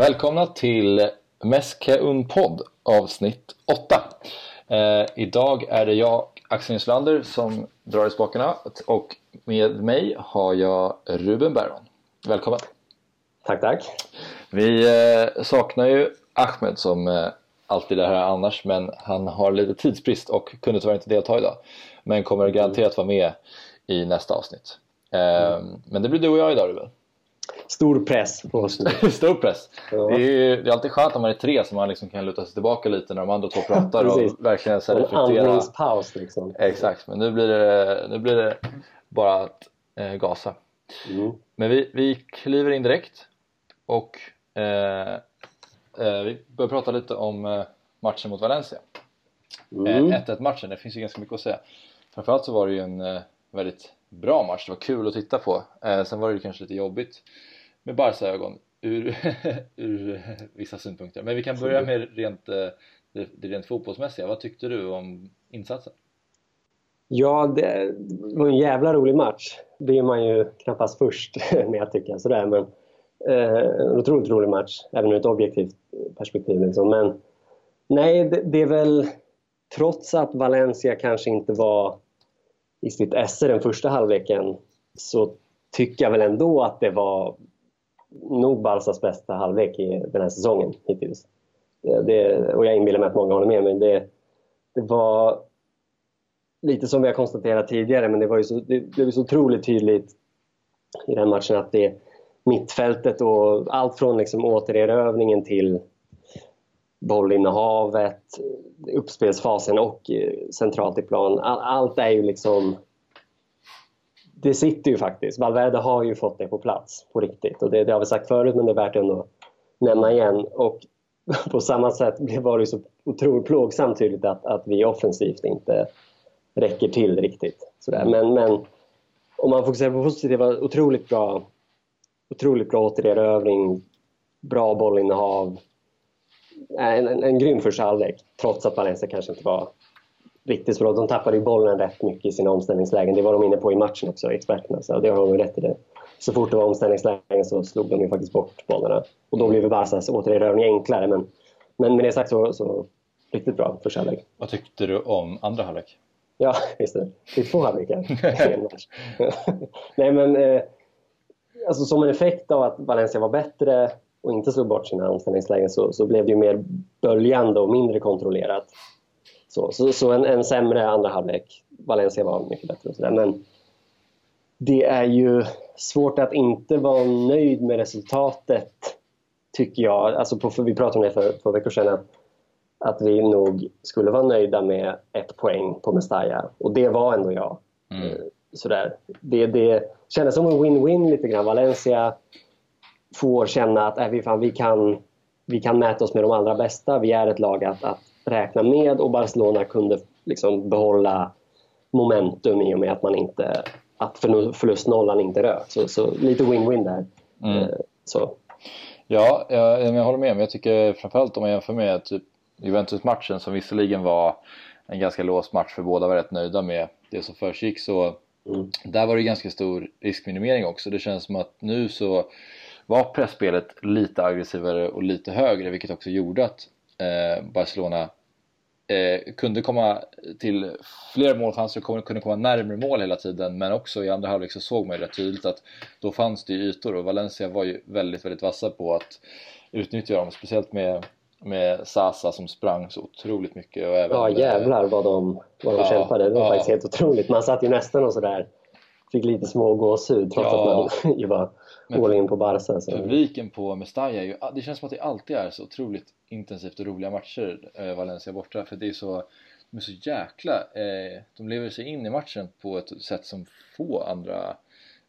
Välkomna till Meske un podd avsnitt 8. Eh, idag är det jag, Axel Nyslander, som drar i spakarna och med mig har jag Ruben Bergman. Välkommen! Tack, tack! Vi eh, saknar ju Ahmed som eh, alltid är här annars men han har lite tidsbrist och kunde tyvärr inte delta idag. Men kommer garanterat vara med i nästa avsnitt. Eh, men det blir du och jag idag Ruben. Stor press på oss nu. Stor press. Ja. Det, är ju, det är alltid skönt om man är tre så man liksom kan luta sig tillbaka lite när de andra två pratar och verkligen så reflektera. En andningspaus liksom. Exakt, men nu blir det, nu blir det bara att eh, gasa. Mm. Men vi, vi kliver in direkt och eh, eh, vi börjar prata lite om eh, matchen mot Valencia. Mm. 1-1 eh, matchen, det finns ju ganska mycket att säga. Framförallt så var det ju en eh, väldigt bra match, det var kul att titta på. Eh, sen var det kanske lite jobbigt med Barca ögon ur, ur vissa synpunkter. Men vi kan börja med rent, eh, det, det rent fotbollsmässiga. Vad tyckte du om insatsen? Ja, det var en jävla rolig match. Det är man ju knappast först med att tycka sådär. Men, eh, en otroligt rolig match, även ur ett objektivt perspektiv. Liksom. Men nej, det, det, är väl trots att Valencia kanske inte var i sitt esse den första halvleken så tycker jag väl ändå att det var nog Barsas bästa halvlek i den här säsongen hittills. Det, det, och jag inbillar mig att många håller med mig. Det, det var lite som vi har konstaterat tidigare, men det var ju så, det, det var så otroligt tydligt i den matchen att det mittfältet och allt från liksom återerövringen till bollinnehavet, uppspelsfasen och eh, centralt i plan. All, allt är ju liksom... Det sitter ju faktiskt. Valverde har ju fått det på plats på riktigt. Och det, det har vi sagt förut, men det är värt att nämna igen. Och på samma sätt var det ju så otroligt plågsamt tydligt att, att vi offensivt inte räcker till riktigt. Sådär. Men, men om man fokuserar på positiva, otroligt bra, otroligt bra återerövring, bra bollinnehav. En, en, en grym första halvlek, trots att Valencia kanske inte var riktigt så bra. De tappade ju bollen rätt mycket i sina omställningslägen. Det var de inne på i matchen också, experterna. Så det har de rätt i. det. Så fort det var omställningslägen så slog de ju faktiskt bort bollarna. Och då blev Barcas återerövring enklare. Men, men med det sagt så, så riktigt bra första halvlek. Vad tyckte du om andra halvlek? Ja, just det. Det är två halvlekar Nej, men eh, alltså som en effekt av att Valencia var bättre och inte slog bort sina omställningslägen så, så blev det ju mer böljande och mindre kontrollerat. Så, så, så en, en, sämre andra halvlek. Valencia var mycket bättre och sådär. Men det är ju svårt att inte vara nöjd med resultatet, tycker jag. Alltså på, vi pratade om det för två veckor sedan. Att att vi nog skulle vara nöjda med ett poäng på Mestalla. Och det var ändå jag. Mm. Eh, sådär. Det, det kändes som en win-win lite grann. Valencia får känna att äh, vi, fan, vi, kan, vi kan mäta oss med de allra bästa. Vi är ett lag att, att räkna med och Barcelona kunde liksom behålla momentum i och med att man inte att förlustnollan inte rök. Så, så lite win-win där. Mm. Eh, så. Ja, jag, jag håller med. Men jag tycker framförallt om man jämför med typ Juventus-matchen som visserligen var en ganska låst match för båda var rätt nöjda med det som försiggick så mm. där var det ganska stor riskminimering också. Det känns som att nu så var pressspelet lite aggressivare och lite högre vilket också gjorde att eh, Barcelona eh, kunde komma till fler målchanser och kunde komma närmare mål hela tiden men också i andra halvlek så såg man ju rätt tydligt att då fanns det ju ytor och Valencia var ju väldigt, väldigt vassa på att utnyttja dem, speciellt med med Sasa som sprang så otroligt mycket. Och även, ja jävlar vad de, vad de ja, kämpade. Det var ja. faktiskt helt otroligt. Man satt ju nästan och sådär fick lite små gåshud trots ja. att man ju var all in på Barca. Så. Publiken på Mestalla, ju, det känns som att det alltid är så otroligt intensivt och roliga matcher äh, Valencia borta för det är så de är så jäkla, eh, de lever sig in i matchen på ett sätt som få andra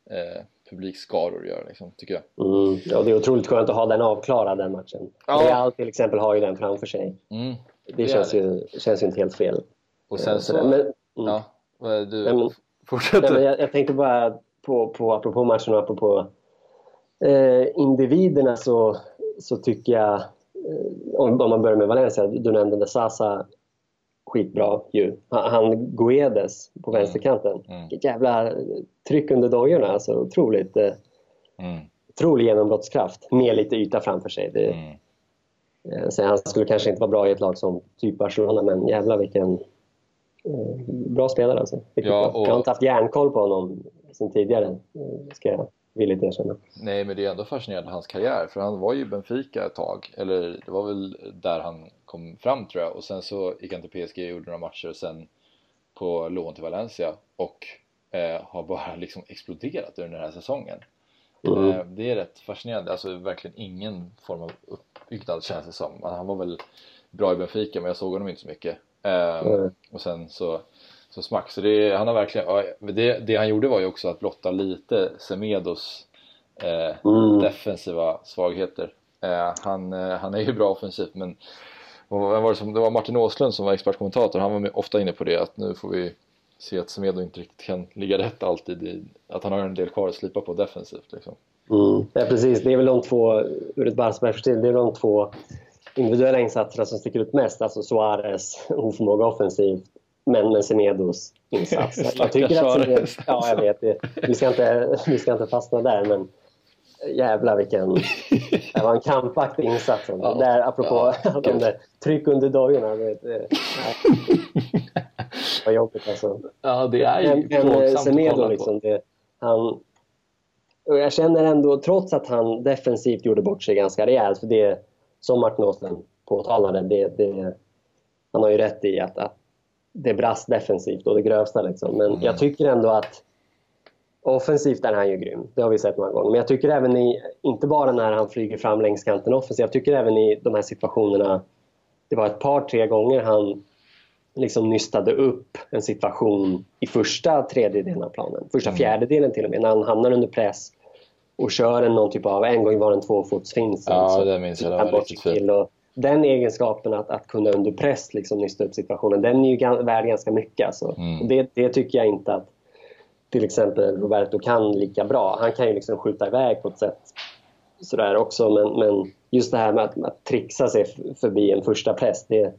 eh, publikskaror gör liksom, tycker jag. Mm. Ja, det är otroligt skönt att ha den avklarad den matchen. Ja. Real till exempel har ju den framför sig. Mm. Det, det känns, ju, känns ju inte helt fel. Och sen så... Men, mm. ja, du, men, fortsätt nej, men jag, jag, tänkte bara på, på apropå matchen och apropå eh, individerna så, så tycker jag, eh, om, om man börjar med Valencia, du nämnde Sasa skitbra ju. Han Guedes på mm. vänsterkanten. Mm. Vilket jävla tryck under dojorna. Alltså otroligt. Eh, mm. otrolig genombrottskraft med lite yta framför sig. Det, mm. Eh, så han skulle kanske inte vara bra i ett lag som typ Barcelona, men jävlar vilken eh, bra spelare alltså. Ja, och... Jag har inte haft järnkoll på honom sen tidigare, eh, ska jag villigt erkänna. Nej, men det är ändå fascinerande hans karriär, för han var ju Benfica ett tag, eller det var väl där han kom fram tror jag, och sen så gick han till PSG och gjorde några matcher och sen på lån till Valencia och eh, har bara liksom exploderat under den här säsongen. Mm. Eh, det är rätt fascinerande, alltså verkligen ingen form av uppbyggnad känns det som. Han var väl bra i Benfica men jag såg honom inte så mycket. Eh, mm. Och sen så, så smack. Så det, han har verkligen, det, det han gjorde var ju också att blotta lite Semedos eh, mm. defensiva svagheter. Eh, han, eh, han är ju bra offensivt men var det, som, det var Martin Åslund som var expertkommentator, han var ofta inne på det att nu får vi se att Semedo inte riktigt kan ligga rätt alltid, i, att han har en del kvar att slipa på defensivt. Liksom. Mm. Ja, precis. Det är väl de två, ur ett Barca-perspektiv, det är de två individuella insatserna som sticker ut mest. Alltså Suarez oförmåga offensivt, men med Semedos insats. jag tycker att Semedo, ja, jag vet. Det. Vi, ska inte, vi ska inte fastna där, men jävla vilken... Det var en krampaktig insats. Ja, där, apropå ja, de där tryck under dojorna. Vet, vad jobbigt alltså. Ja, det är ju men, men Semedo liksom, det, han... Och jag känner ändå, trots att han defensivt gjorde bort sig ganska rejält, för det som Martin Åslund påtalade, det, det, han har ju rätt i att, att det brast defensivt och det grövsta liksom. Men mm. jag tycker ändå att offensivt är han ju grym. Det har vi sett många gånger. Men jag tycker även i, inte bara när han flyger fram längs kanten offensivt, jag tycker även i de här situationerna, det var ett par, tre gånger han liksom nystade upp en situation i första tredjedelen av planen. Första mm. fjärdedelen till och med, när han hamnar under press och kör en någon typ av, en gång var det en tvåfotsfins. Ja, det minns jag. Det var riktigt fint. Den egenskapen att, att kunna under press liksom nysta upp situationen, den är ju värd ganska mycket. Alltså. Mm. Det, det tycker jag inte att till exempel Roberto kan lika bra. Han kan ju liksom skjuta iväg på ett sätt sådär också, men, men just det här med att, att trixa sig förbi en första press, det,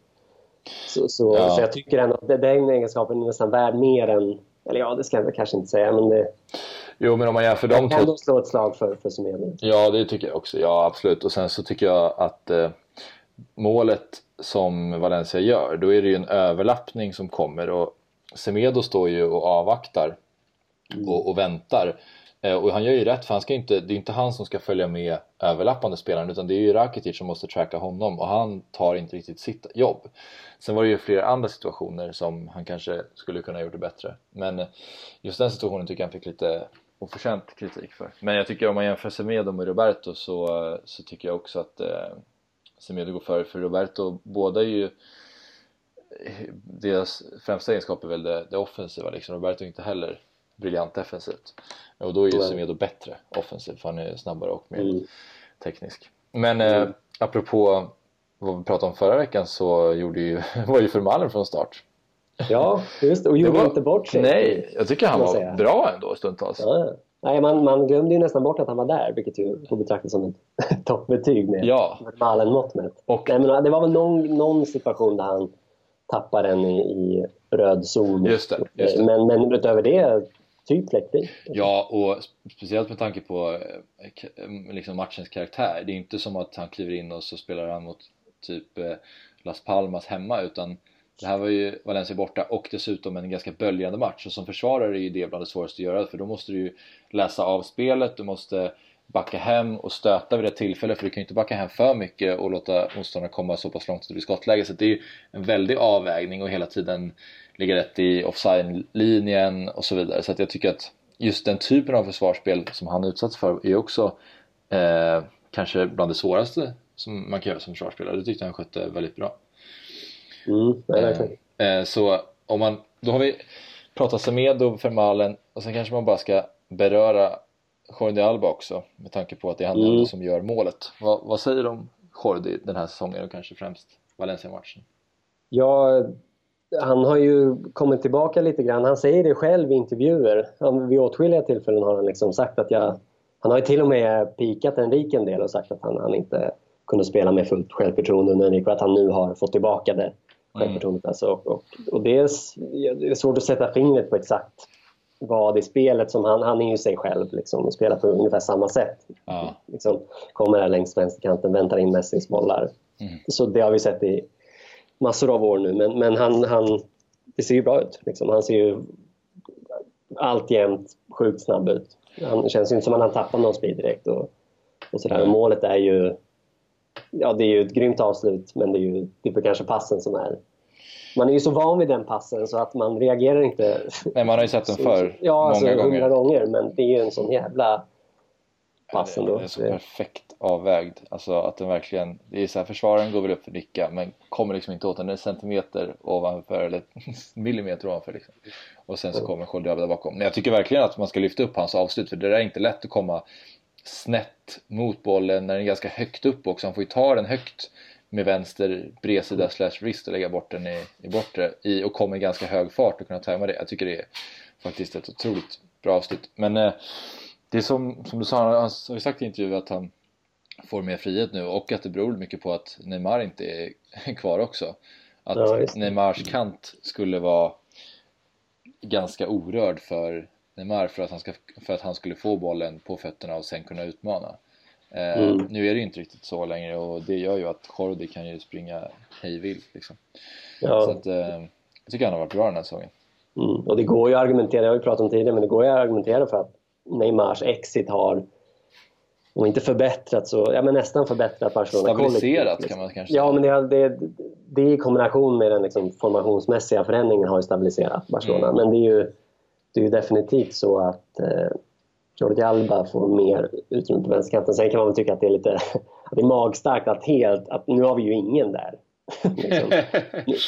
så, så, ja. så jag tycker ändå att den egenskapen är nästan värd mer än, eller ja, det ska jag kanske inte säga, men det... Jo, men om man jämför de två... kan ändå slå ett slag för, för Sumedin. Ja, det tycker jag också. Ja, absolut. Och sen så tycker jag att eh, målet som Valencia gör, då är det ju en överlappning som kommer och Semedo står ju och avvaktar mm. och, och, väntar. Eh, och han gör ju rätt för han ska inte, det är inte han som ska följa med överlappande spelaren utan det är ju Rakitic som måste tracka honom och han tar inte riktigt sitt jobb. Sen var det ju flera andra situationer som han kanske skulle kunna gjort det bättre. Men just den situationen tycker jag han fick lite oförtjänt kritik för. Men jag tycker om man jämför Semedo med Roberto så, så tycker jag också att eh, Semedo går före för Roberto. Båda är ju deras främsta egenskap är väl det, det offensiva liksom. Roberto är inte heller briljant defensivt. Och då är ju Semedo bättre offensivt för han är snabbare och mer mm. teknisk. Men mm. eh, apropå vad vi pratade om förra veckan så gjorde ju, var ju Vermaelen från start. Ja, just och gjorde var, inte bort sig. Nej, jag tycker han var säga. bra ändå stundtals. Ja. Nej, man, man glömde ju nästan bort att han var där, vilket ju får betraktas som ett toppbetyg med ja. Vermaelen-mått mätt. Och... Nej, men det var väl någon, någon situation där han tappade den i, i röd zon. Just det, just det. Men, men utöver det typ fläckfri. Ja, och speciellt med tanke på eh, liksom matchens karaktär. Det är inte som att han kliver in och så spelar han mot typ eh, Las Palmas hemma utan det här var ju Valencia borta och dessutom en ganska böljande match och som försvarare är ju det bland det svåraste att göra för då måste du ju läsa av spelet, du måste backa hem och stöta vid rätt tillfälle för du kan ju inte backa hem för mycket och låta motståndarna komma så pass långt att det blir skottläge så det är ju en väldig avvägning och hela tiden ligga rätt i offside-linjen och så vidare. Så att jag tycker att just den typen av försvarsspel som han utsatts för är också eh, kanske bland det svåraste som man kan göra som försvarsspelare. Det tyckte han skötte väldigt bra. Mm, eh, eh, så om man, då har vi pratat Semedo, Fermalen och sen kanske man bara ska beröra Jordi Alba också med tanke på att det är han mm. som gör målet. Va, vad säger du om Jordi den här säsongen och kanske främst Valencia-matchen? Ja, han har ju kommit tillbaka lite grann. Han säger det själv i intervjuer. Han, vid åtskilliga tillfällen har han liksom sagt att jag... Han har ju till och med pikat Enrique en del och sagt att han, han inte kunde spela med fullt självförtroende under Enrique och att han nu har fått tillbaka det självförtroendet. Mm. Alltså, och, och det, är, det är svårt att sätta fingret på exakt vad i spelet som han, han är ju sig själv liksom, och spelar på ungefär samma sätt. Ja. Liksom, kommer här längs vänsterkanten, väntar in Messis bollar. Mm. Så det har vi sett i massor av år nu, men, men han, han, det ser ju bra ut. Liksom. Han ser ju alltjämt sjukt snabb ut. Han känns ju inte som att han tappar någon speed direkt. Och, och sådär. Och målet är ju ja, det är ju ett grymt avslut, men det är ju det är kanske passen som är... Man är ju så van vid den passen så att man reagerar inte... Nej, man har ju sett den förr, ja, många alltså, gånger. hundra gånger, men det är ju en sån jävla pass ändå. Det är så perfekt avvägd. Alltså att den verkligen, det är så här, försvararen går väl upp för nicka men kommer liksom inte åt den, den är centimeter ovanför eller millimeter ovanför liksom. Och sen så kommer Jordi där bakom. Men jag tycker verkligen att man ska lyfta upp hans avslut för det där är inte lätt att komma snett mot bollen när den är ganska högt upp också. Han får ju ta den högt med vänster bredsida slash wrist och lägga bort den i, i bortre i, och kommer i ganska hög fart och kunna tajma det. Jag tycker det är faktiskt ett otroligt bra avslut. Men eh, det är som, som du sa, han har ju sagt i intervju att han får mer frihet nu och att det beror mycket på att Neymar inte är kvar också. Att Ja. Neymars kant skulle vara ganska orörd för Neymar för att, han ska, för att han skulle få bollen på fötterna och sen kunna utmana. Eh, Mm. Nu är det ju inte riktigt så längre och det gör ju att Jordi kan ju springa hej vilt liksom. Så Ja, att, eh, jag tycker han har varit bra den här säsongen. mm. Och det går ju att argumentera, jag har ju pratat om tidigare, men det går ju att argumentera för att Neymars exit har om inte förbättrat så, ja men nästan förbättrat Barcelona Stabiliserat kollektivt, kan man kanske Ja, säga. men det, det, det i kombination med den liksom formationsmässiga förändringen har ju stabiliserat Barcelona. Mm. Men det är ju, det är ju definitivt så att eh, Jordi Alba får mer utrymme på vänsterkanten. Sen kan man väl tycka att det är lite att det är magstarkt att helt, att nu har vi ju ingen där.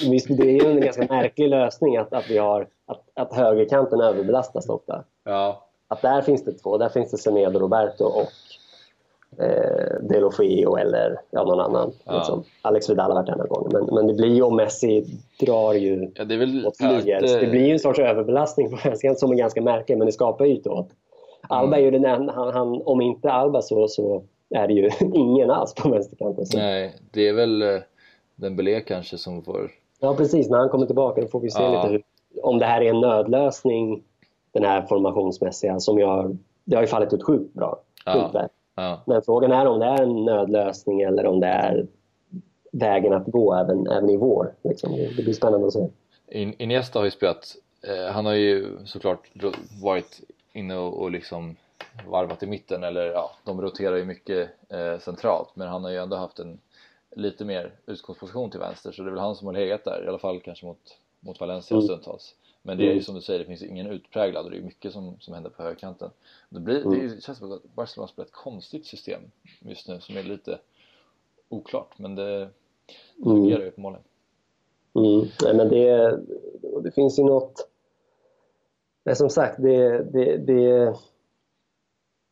liksom. Det är ju en ganska märklig lösning att, att vi har att, att högerkanten överbelastas ofta. ja, Att där finns det två, där finns det Semedo Roberto och eh, Delofeo eller ja, någon annan. Ja. Liksom. Alex Vidal har varit denna gången. Men, men det blir ju om Messi drar ju ja, det väl åt att, så eh, Det blir ju en sorts överbelastning på vänsterkanten som är ganska märklig, men det skapar ytor åt. Alba är ju den enda, han, han, om inte Alba så, så är det ju ingen alls på vänsterkanten. Så. Nej, det är väl eh, Dembélé kanske som får... Ja, precis. När han kommer tillbaka då får vi se Ja. lite hur, om det här är en nödlösning, den här formationsmässiga, som jag, det har ju fallit ut sjukt bra. Ja. Sjukt väl. Ja, Men frågan är om det är en nödlösning eller om det är vägen att gå även, även i vår. Liksom. Det, blir spännande att se. In- Iniesta har ju spelat, eh, han har ju såklart varit inne och, och liksom varvat i mitten eller ja, de roterar ju mycket eh, centralt men han har ju ändå haft en lite mer utgångsposition till vänster så det är väl han som har legat där i alla fall kanske mot, mot Valencia Mm. stundtals. Men det är ju Mm. som du säger, det finns ingen utpräglad och det är mycket som, som händer på högerkanten. Det, blir, Mm. det känns som att Barcelona spelar ett konstigt system just nu som är lite oklart men det fungerar ju uppenbarligen. Mm. Nej, men det, det finns ju något... Men som sagt, det, det, det...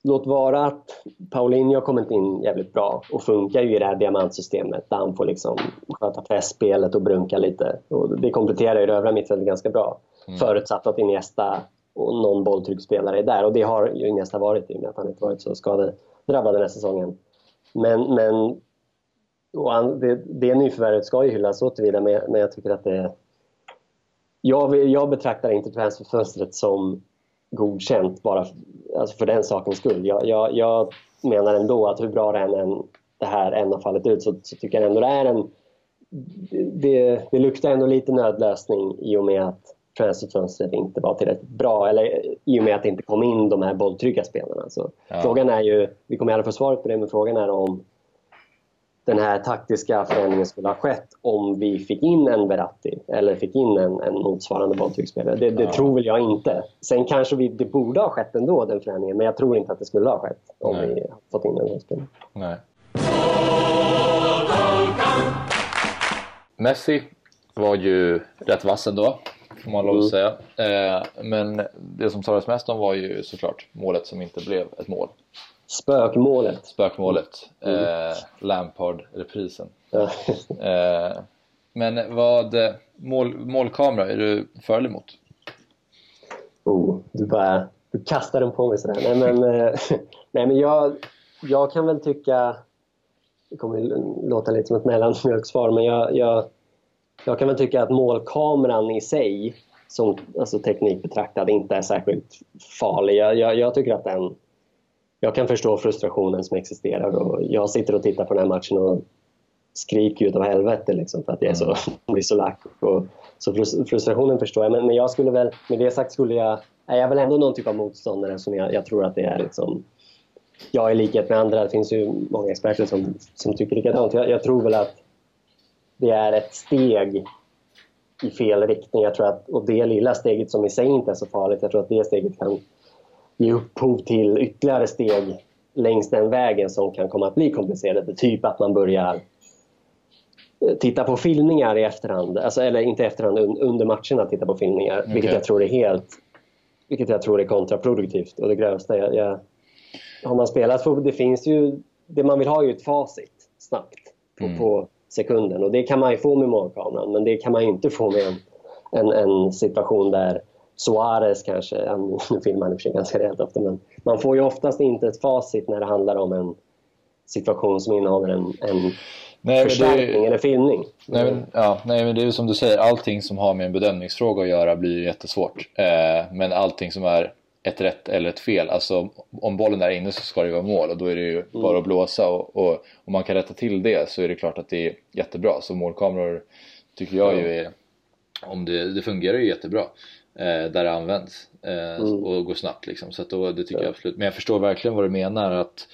Låt vara att Paulinho har kommit in jävligt bra och funkar ju i det här diamantsystemet där han får liksom sköta pressspelet och brunka lite. Och det kompletterar ju det övriga mittfältet ganska bra. Mm. Förutsatt att Iniesta och någon bolltrycksspelare är där. Och det har ju Iniesta varit i och med att han inte varit så skadedrabbad den här säsongen. Men, men och han, det, det nyförvärvet ska ju hyllas så tillvida, men, men jag tycker att det... Jag, jag betraktar inte transferfönstret som godkänt bara för, alltså för den sakens skull. Jag, jag, jag menar ändå att hur bra det än, än det här än har fallit ut så, så tycker jag ändå det är en... Det, det luktar ändå lite nödlösning i och med att transferfönstret inte var tillräckligt bra eller i och med att det inte kom in de här bolltrygga spelarna. Så Ja. Frågan är ju, vi kommer aldrig få svaret på det, men frågan är om den här taktiska förändringen skulle ha skett om vi fick in en Verratti eller fick in en, en motsvarande bolltrycksspelare. Det, det Ja. tror väl jag inte. Sen kanske vi, det borde ha skett ändå, den förändringen, men jag tror inte att det skulle ha skett om Nej. vi fått in en sån spelare. Nej. Messi var ju rätt vass ändå, får man lov att säga. Eh, men det som talades mest om var ju såklart målet som inte blev ett mål. Spökmålet. Spökmålet. Eh, Lampard-reprisen. Ja. Eh, men vad, mål, målkamera, är du för eller emot? Oh, du bara du kastar den på mig sådär. Nej men, nej, men jag, jag kan väl tycka... Det kommer låta lite som ett mellanmjölkssvar, men jag, jag, jag kan väl tycka att målkameran i sig som alltså, teknik betraktad inte är särskilt farlig. Jag, jag, jag, tycker att den... Jag kan förstå frustrationen som existerar och jag sitter och tittar på den här matchen och skriker utav helvete liksom för att jag är så, mm. blir så lack. Och, så frustrationen förstår jag, men, men jag skulle väl, med det sagt skulle jag, är jag väl ändå någon typ av motståndare som jag, jag tror att det är liksom jag i likhet med andra, det finns ju många experter som, som tycker likadant. Jag, jag tror väl att det är ett steg i fel riktning. Jag tror att, och det lilla steget som i sig inte är så farligt, jag tror att det steget kan ge upphov till ytterligare steg längs den vägen som kan komma att bli komplicerade. Typ att man börjar eh, titta på filmningar i efterhand, alltså, eller inte i efterhand, under matcherna titta på filmningar, okay. vilket jag tror är helt vilket jag tror är kontraproduktivt och det grövsta. Jag, jag, har man spelat fotboll, det finns ju, det man vill ha är ju ett facit snabbt på, mm. på sekunden. Och det kan man ju få med målkameran, men det kan man inte få med en, en, en situation där Suarez kanske, nu filmar han i och för sig ganska rejält ofta, men man får ju oftast inte ett facit när det handlar om en situation som innehåller en, en nej, förstärkning det, eller filmning. Nej men, ja, nej men det är ju som du säger, allting som har med en bedömningsfråga att göra blir jättesvårt. Eh, men allting som är ett rätt eller ett fel. Alltså om bollen är inne så ska det vara mål och då är det ju mm. bara att blåsa och, och om man kan rätta till det så är det klart att det är jättebra. Så målkameror tycker jag ju är, om det, det fungerar ju jättebra eh, där det används eh, mm. och går snabbt liksom. Så att då, det tycker ja. jag absolut. Men jag förstår verkligen vad du menar att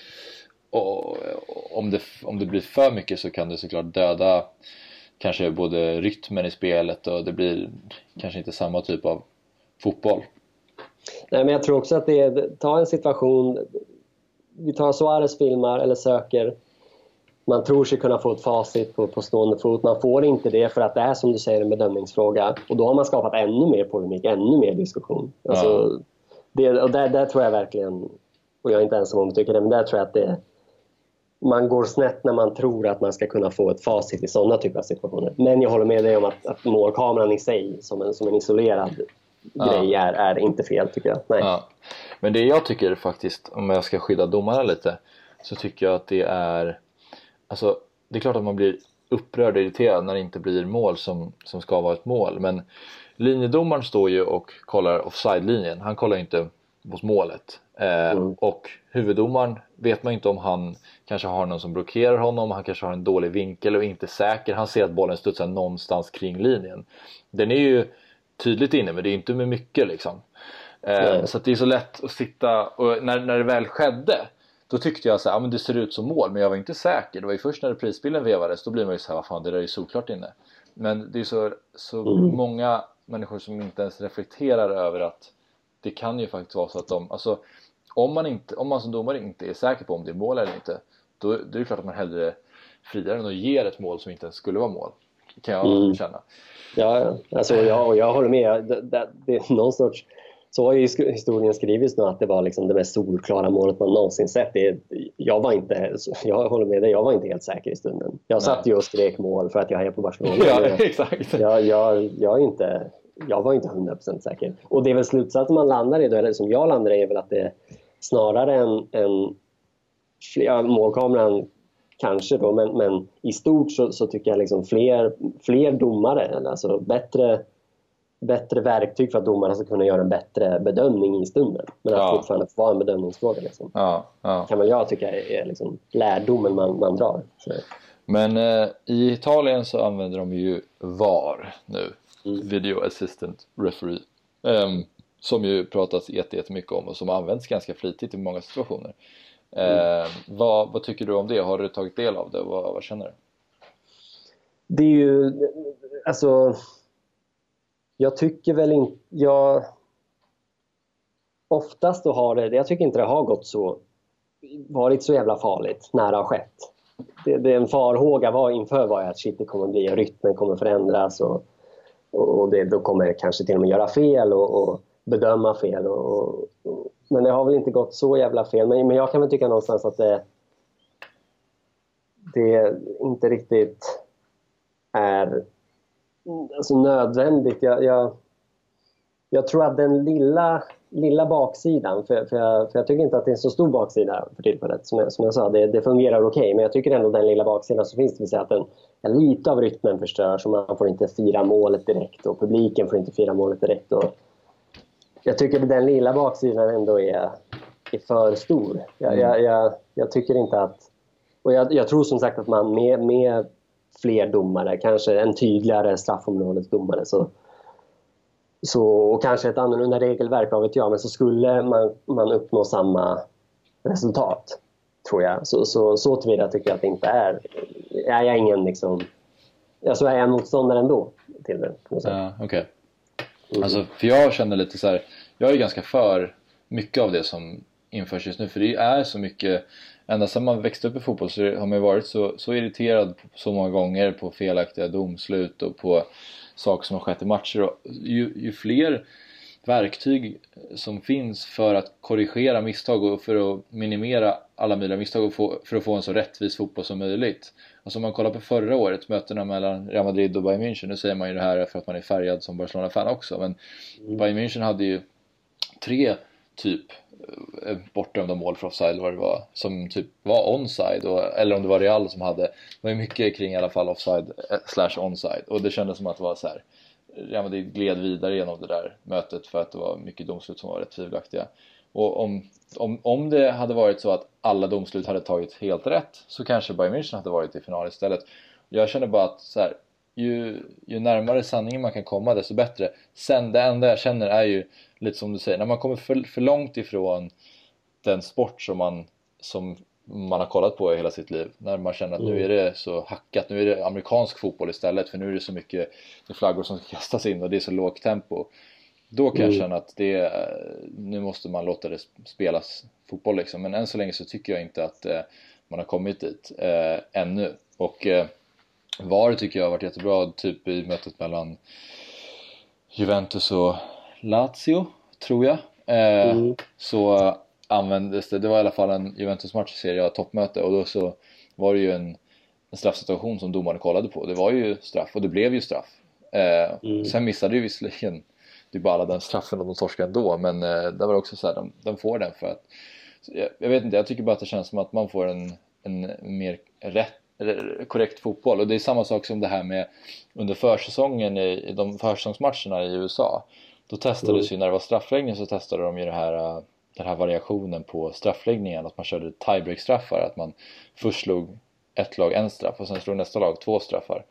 och, om, det, om det blir för mycket så kan det såklart döda kanske både rytmen i spelet och det blir kanske inte samma typ av fotboll Nej, men jag tror också att det är, ta en situation, vi tar Suarez filmar eller söker, man tror sig kunna få ett facit på, på stående fot, man får inte det för att det är som du säger en bedömningsfråga och då har man skapat ännu mer polemik, ännu mer diskussion. Alltså, ja. det, och där, där tror jag verkligen, och jag är inte ensam om att tycka det, men där tror jag att det man går snett när man tror att man ska kunna få ett facit i sådana typer av situationer. Men jag håller med dig om att, att målkameran i sig, som en, som en isolerad grej är, är inte fel tycker jag. Nej. Ja. Men det jag tycker faktiskt, om jag ska skydda domarna lite, så tycker jag att det är Alltså, det är klart att man blir upprörd och irriterad när det inte blir mål som, som ska vara ett mål men linjedomaren står ju och kollar offside-linjen, han kollar inte mot målet eh, mm. och huvuddomaren vet man inte om han kanske har någon som blockerar honom, han kanske har en dålig vinkel och inte säker, han ser att bollen studsar någonstans kring linjen. Den är ju tydligt inne men det är inte med mycket liksom. Eh, så det är så lätt att sitta och när, när det väl skedde då tyckte jag att ja, det ser ut som mål men jag var inte säker. Det var ju först när prisbilden vevades då blir man ju såhär, vad fan det där är ju solklart inne. Men det är så, så mm. många människor som inte ens reflekterar över att det kan ju faktiskt vara så att de, alltså om man, inte, om man som domare inte är säker på om det är mål eller inte då, då är det klart att man hellre friar än att ge ett mål som inte ens skulle vara mål. Kan jag mm. känna. Ja, alltså, jag, och jag håller med. Det, det, det är någon sorts, så har ju historien skrivits nu att det var liksom det mest solklara målet man någonsin sett. Det, jag, var inte, jag håller med dig, jag var inte helt säker i stunden. Jag satt ju och skrek mål för att jag hejar på Barcelona. ja, exakt. Jag, jag, jag, inte, jag var inte 100% säker. Och det är väl slutsatsen man landar i, då, eller som jag landar i, är väl att det snarare än, än ja, målkameran kanske då, men, men i stort så, så, tycker jag liksom fler, fler domare, alltså bättre, bättre verktyg för att domarna ska kunna göra en bättre bedömning i stunden. Men att ja. fortfarande vara en bedömningsfråga. Liksom. Ja, ja. kan väl jag tycka är liksom lärdomen man, man drar. Så. Men eh, i Italien så använder de ju VAR nu, mm. Video Assistant Referee. Um, som ju pratas jättemycket om och som används ganska flitigt i många situationer. Mm. Eh, vad, vad, tycker du om det? Har du tagit del av det? Vad, vad känner du? Det är ju, alltså, jag tycker väl inte, jag, oftast då har det, jag tycker inte det har gått så, varit så jävla farligt när det har skett. Det, det en farhåga var inför var att shit, det kommer bli, rytmen kommer förändras och, och det, då kommer jag kanske till och med göra fel och, och bedöma fel. Och, och, men det har väl inte gått så jävla fel. Men, men jag kan väl tycka någonstans att det, det inte riktigt är alltså nödvändigt. Jag, jag, jag tror att den lilla, lilla baksidan, för, för, jag, för jag tycker inte att det är en så stor baksida för tillfället. Som jag, som jag sa, det, det fungerar okej, okay, men jag tycker ändå den lilla baksidan som finns, det vill säga att den, lite av rytmen förstörs och man får inte fira målet direkt och publiken får inte fira målet direkt. Och jag tycker att den lilla baksidan ändå är, är för stor. Jag, mm. jag, jag, jag, tycker inte att... Och jag, jag tror som sagt att man med, med fler domare, kanske en tydligare straffområdesdomare, så, så, och kanske ett annorlunda regelverk, vad vet jag, men så skulle man, man uppnå samma resultat, tror jag. Så, så, så tillvida tycker jag att det inte är... Är jag ingen liksom... Alltså är jag motståndare ändå till det. Ja, okej. Okay. Mm. Alltså, för jag känner lite så här, jag är ganska för mycket av det som införs just nu för det är så mycket ända sedan man växte upp i fotboll så har man varit så, så irriterad så många gånger på felaktiga domslut och på saker som har skett i matcher och ju, ju fler verktyg som finns för att korrigera misstag och för att minimera alla möjliga misstag och få, för att få en så rättvis fotboll som möjligt. Alltså om man kollar på förra året, mötena mellan Real Madrid och Bayern München, nu säger man ju det här för att man är färgad som Barcelona-fan också, men mm. Bayern München hade ju tre typ eh, bortdömda mål för offside eller vad det var som typ var onside och, eller om det var Real som hade. Det var ju mycket kring i alla fall offside eh, slash onside. Och det kändes som att det var så här men det gled vidare genom det där mötet för att det var mycket domslut som var rätt tvivelaktiga. Och om, om, om det hade varit så att alla domslut hade tagit helt rätt så kanske Bayern München hade varit i final istället. Jag känner bara att så här, ju, ju närmare sanningen man kan komma desto bättre. Sen det enda jag känner är ju lite som du säger, när man kommer för, för långt ifrån den sport som man, som man har kollat på i hela sitt liv. När man känner att nu mm. är det så hackat, nu är det amerikansk fotboll istället för nu är det så mycket flaggor som kastas in och det är så lågt tempo. Då kan mm. jag känna att det, nu måste man låta det spelas fotboll liksom. Men än så länge så tycker jag inte att eh, man har kommit dit eh, ännu. Och eh, VAR tycker jag har varit jättebra, typ i mötet mellan Juventus och Lazio, tror jag. Eh, mm. Så användes det, det var i alla fall en Juventus-match i Serie A toppmöte och då så var det ju en, en straffsituation som domaren kollade på. Det var ju straff och det blev ju straff. Eh, mm. Sen missade ju visserligen Dybala den straffen och de torskade ändå men eh, det var också så här, de, de får den för att jag, jag, vet inte, jag tycker bara att det känns som att man får en, en mer rätt korrekt fotboll. Och det är samma sak som det här med under försäsongen i, de försäsongsmatcherna i USA. Då testades mm. ju, när det var straffläggning så testade de ju det här, äh, den här variationen på straffläggningen. Att man körde tiebreak-straffar, att man först slog ett lag en straff och sen slog nästa lag två straffar.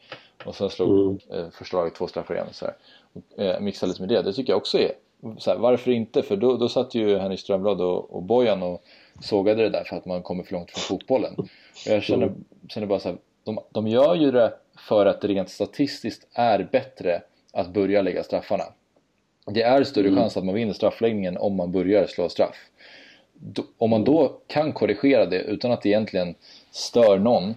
Och sen slog mm. eh, första laget två straffar igen. Så här. Och, eh, mixa lite med det, det tycker jag också är så här, varför inte? För då, då satt ju Henrik Strömblad och, och Bojan och sågade det där för att man kommer för långt från fotbollen. Och jag känner, känner bara så här, de, de gör ju det för att det rent statistiskt är bättre att börja lägga straffarna. Det är större mm. chans att man vinner straffläggningen om man börjar slå straff. Då, om man då kan korrigera det utan att det egentligen stör någon,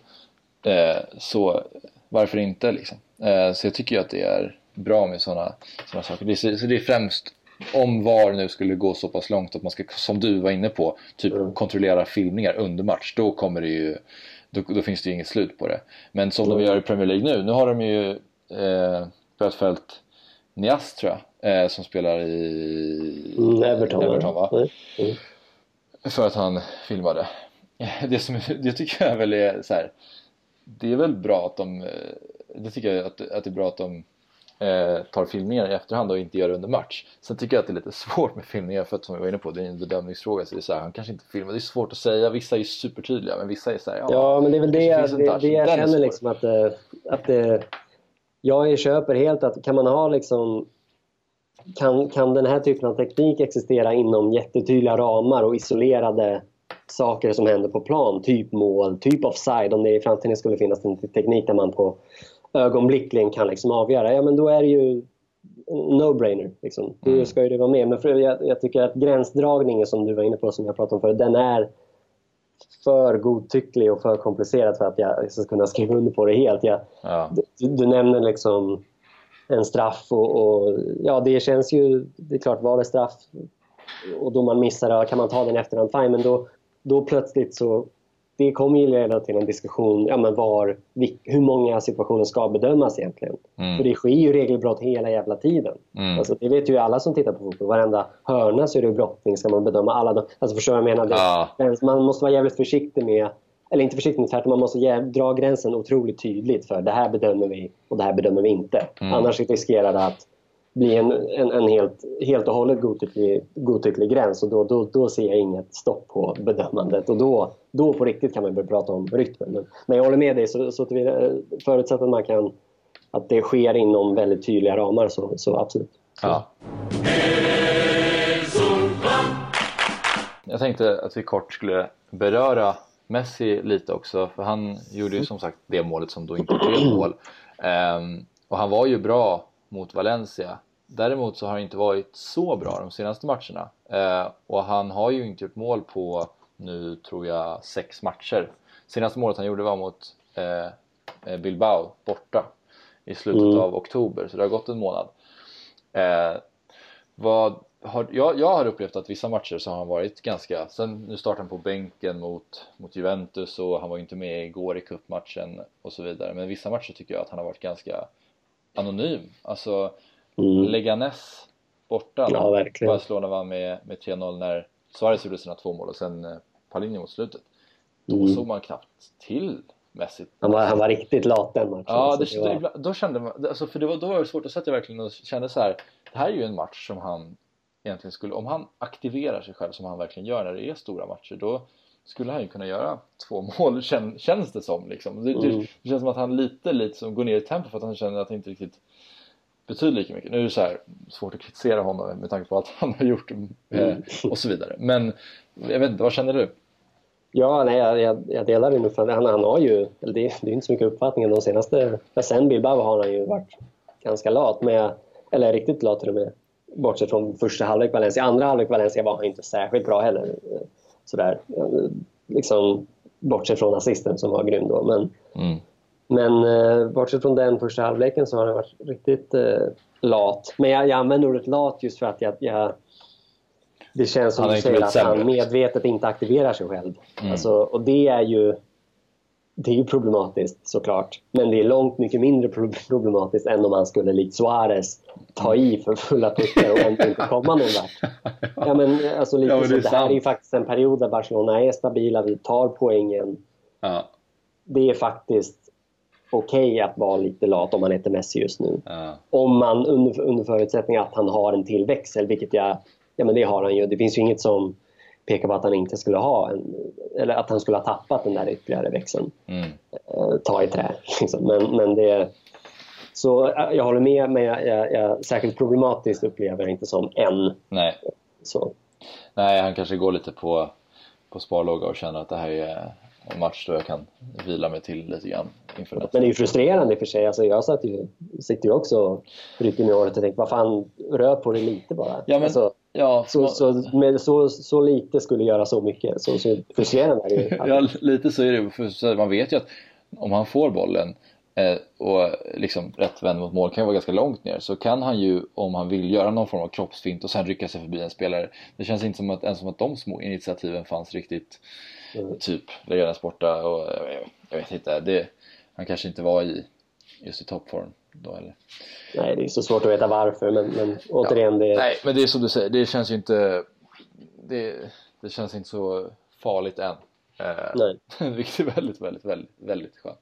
eh, så varför inte liksom? Eh, så jag tycker ju att det är bra med sådana såna saker. Det, så det är främst om VAR nu skulle gå så pass långt att man ska, som du var inne på, typ mm. kontrollera filmningar under match, då kommer det ju då, då, finns det ju inget slut på det. Men som mm. de gör i Premier League nu, nu har de ju eh, bötfällt Nias tror jag, eh, som spelar i mm, Everton, Everton va? Mm. För att han filmade. Det, som, det tycker jag väl är så här, det är väl bra att de, eh, det tycker jag att, att det är bra att de eh, tar filmningar i efterhand och inte gör det under match. Sen tycker jag att det är lite svårt med filmningar för att som vi var inne på, det är en bedömningsfråga så det är så här, han kanske inte filmar, det är svårt att säga, vissa är supertydliga men vissa är så här, ja, ja men det är väl det, jag, det, det jag känner liksom att, eh, att det, eh, jag köper helt att kan man ha liksom kan, kan den här typen av teknik existera inom jättetydliga ramar och isolerade saker som händer på plan, typ mål, typ offside, om det i framtiden skulle finnas en teknik där man på ögonblickligen kan liksom avgöra, ja men då är det ju no-brainer. Liksom. Mm. ska ju det vara med. Men för jag, jag, tycker att gränsdragningen som du var inne på, som jag pratade om förut, den är för godtycklig och för komplicerad för att jag ska kunna skriva under på det helt. Jag, ja. du, du, nämner liksom en straff och, och, ja, det känns ju... Det är klart, var det straff och då man missar kan man ta den i efterhand, fine, men då, då plötsligt så det kommer ju leda till en diskussion, ja men var, hur många situationer ska bedömas egentligen? Mm. För det sker ju regelbrott hela jävla tiden. Mm. Alltså, det vet ju alla som tittar på fotboll. Varenda hörna så är det brottning, ska man bedöma alla de, Alltså förstår jag menar? Ja. Man måste vara jävligt försiktig med eller inte försiktigt, tvärtom. Man måste dra gränsen otroligt tydligt för det här bedömer vi och det här bedömer vi inte. Mm. Annars riskerar det att bli en, en, en, helt, helt och hållet godtycklig, godtycklig gräns och då, då, då ser jag inget stopp på bedömandet och då, då på riktigt kan man börja prata om rytmen. Men, men jag håller med dig, så, så eh, förutsatt att man kan att det sker inom väldigt tydliga ramar så, så absolut. Ja. Jag tänkte att vi kort skulle beröra Messi lite också för han gjorde ju som sagt det målet som då inte blev mål. Um, och han var ju bra mot Valencia. Däremot så har han inte varit så bra de senaste matcherna uh, och han har ju inte gjort mål på nu tror jag sex matcher. Senaste målet han gjorde var mot uh, Bilbao borta i slutet mm. av oktober så det har gått en månad. Uh, vad har, jag, jag har upplevt att vissa matcher så har han varit ganska, sen nu startar han på bänken mot, mot Juventus och han var inte med igår i cupmatchen och så vidare men vissa matcher tycker jag att han har varit ganska anonym. Alltså mm. Leganes borta, ja, verkligen. Barcelona vann med, med 3-0 när Suarez gjorde sina två mål och sen eh, Palinho mot slutet. Då mm. såg man knappt till Messi. Han var, han var riktigt lat den matchen. Ja, det, det var... då kände man, alltså för det var, då var det svårt att sätta verkligen och kände så här, det här är ju en match som han egentligen skulle, om han aktiverar sig själv som han verkligen gör när det är stora matcher då skulle han ju kunna göra två mål kän, känns det som liksom. Det, mm. det, känns som att han lite lite som går ner i tempo för att han känner att han inte riktigt betyder lika mycket. Nu är det så här, svårt att kritisera honom med tanke på att han har gjort mm. eh, och så vidare. Men jag vet inte, vad känner du? Ja, nej, jag, jag delar din uppfattning. Han, han har ju, det, det är inte så mycket uppfattning de senaste, sen Bilbao har han ju varit ganska lat med, eller riktigt lat till och med bortsett från första halvlek Valencia. Andra halvlek Valencia var han inte särskilt bra heller. Sådär. Liksom, bortsett från assisten som var grym då. Men, mm. men eh, bortsett från den första halvleken så har han varit riktigt eh, lat. Men jag, jag använder ordet lat just för att jag, jag det känns som du säger att han medvetet inte aktiverar sig själv. Mm. Alltså, och det är ju det är ju problematiskt såklart. Men det är långt mycket mindre problematiskt än om man skulle likt Suarez ta i för fulla puckar och ändå inte komma någon vart. Ja, men, alltså, lite ja, men det, så, det här är ju faktiskt en period där Barcelona är stabila, vi tar poängen. Ja. Det är faktiskt okej okay att vara lite lat om man heter Messi just nu. Ja. Om man under, under förutsättning att han har en till växel, vilket jag, ja men det har han ju. Det finns ju inget som pekar på att han inte skulle ha en, eller att han skulle ha tappat den där ytterligare växeln. Mm. Eh, ta i trä. Liksom. Men, men det, så eh, jag håller med, men jag, jag, jag, särskilt problematiskt upplever jag inte som en. Nej. Så. Nej, han kanske går lite på, på sparlåga och känner att det här är en match då jag kan vila mig till lite grann inför Men det är ju frustrerande i och för sig. Alltså jag satt ju, sitter ju också och rycker mig i året och tänker vad fan, rör på det lite bara. Ja, men, alltså, Ja, så, så, med så, så lite skulle göra så mycket. Så, så frustrerande är det ju. ja, lite så är det. För man vet ju att om han får bollen eh, och liksom rätt vänd mot mål kan ju vara ganska långt ner så kan han ju om han vill göra någon form av kroppsfint och sen rycka sig förbi en spelare. Det känns inte som att, ens som att de små initiativen fanns riktigt. Mm. Typ lägga borta och jag, jag vet inte. Det, han kanske inte var i just i toppform då eller? Nej, det är så svårt att veta varför men, men återigen ja, det... Nej, men det är som du säger, det känns ju inte det, det känns inte så farligt än. Eh, Nej. vilket är väldigt, väldigt, väldigt, väldigt skönt.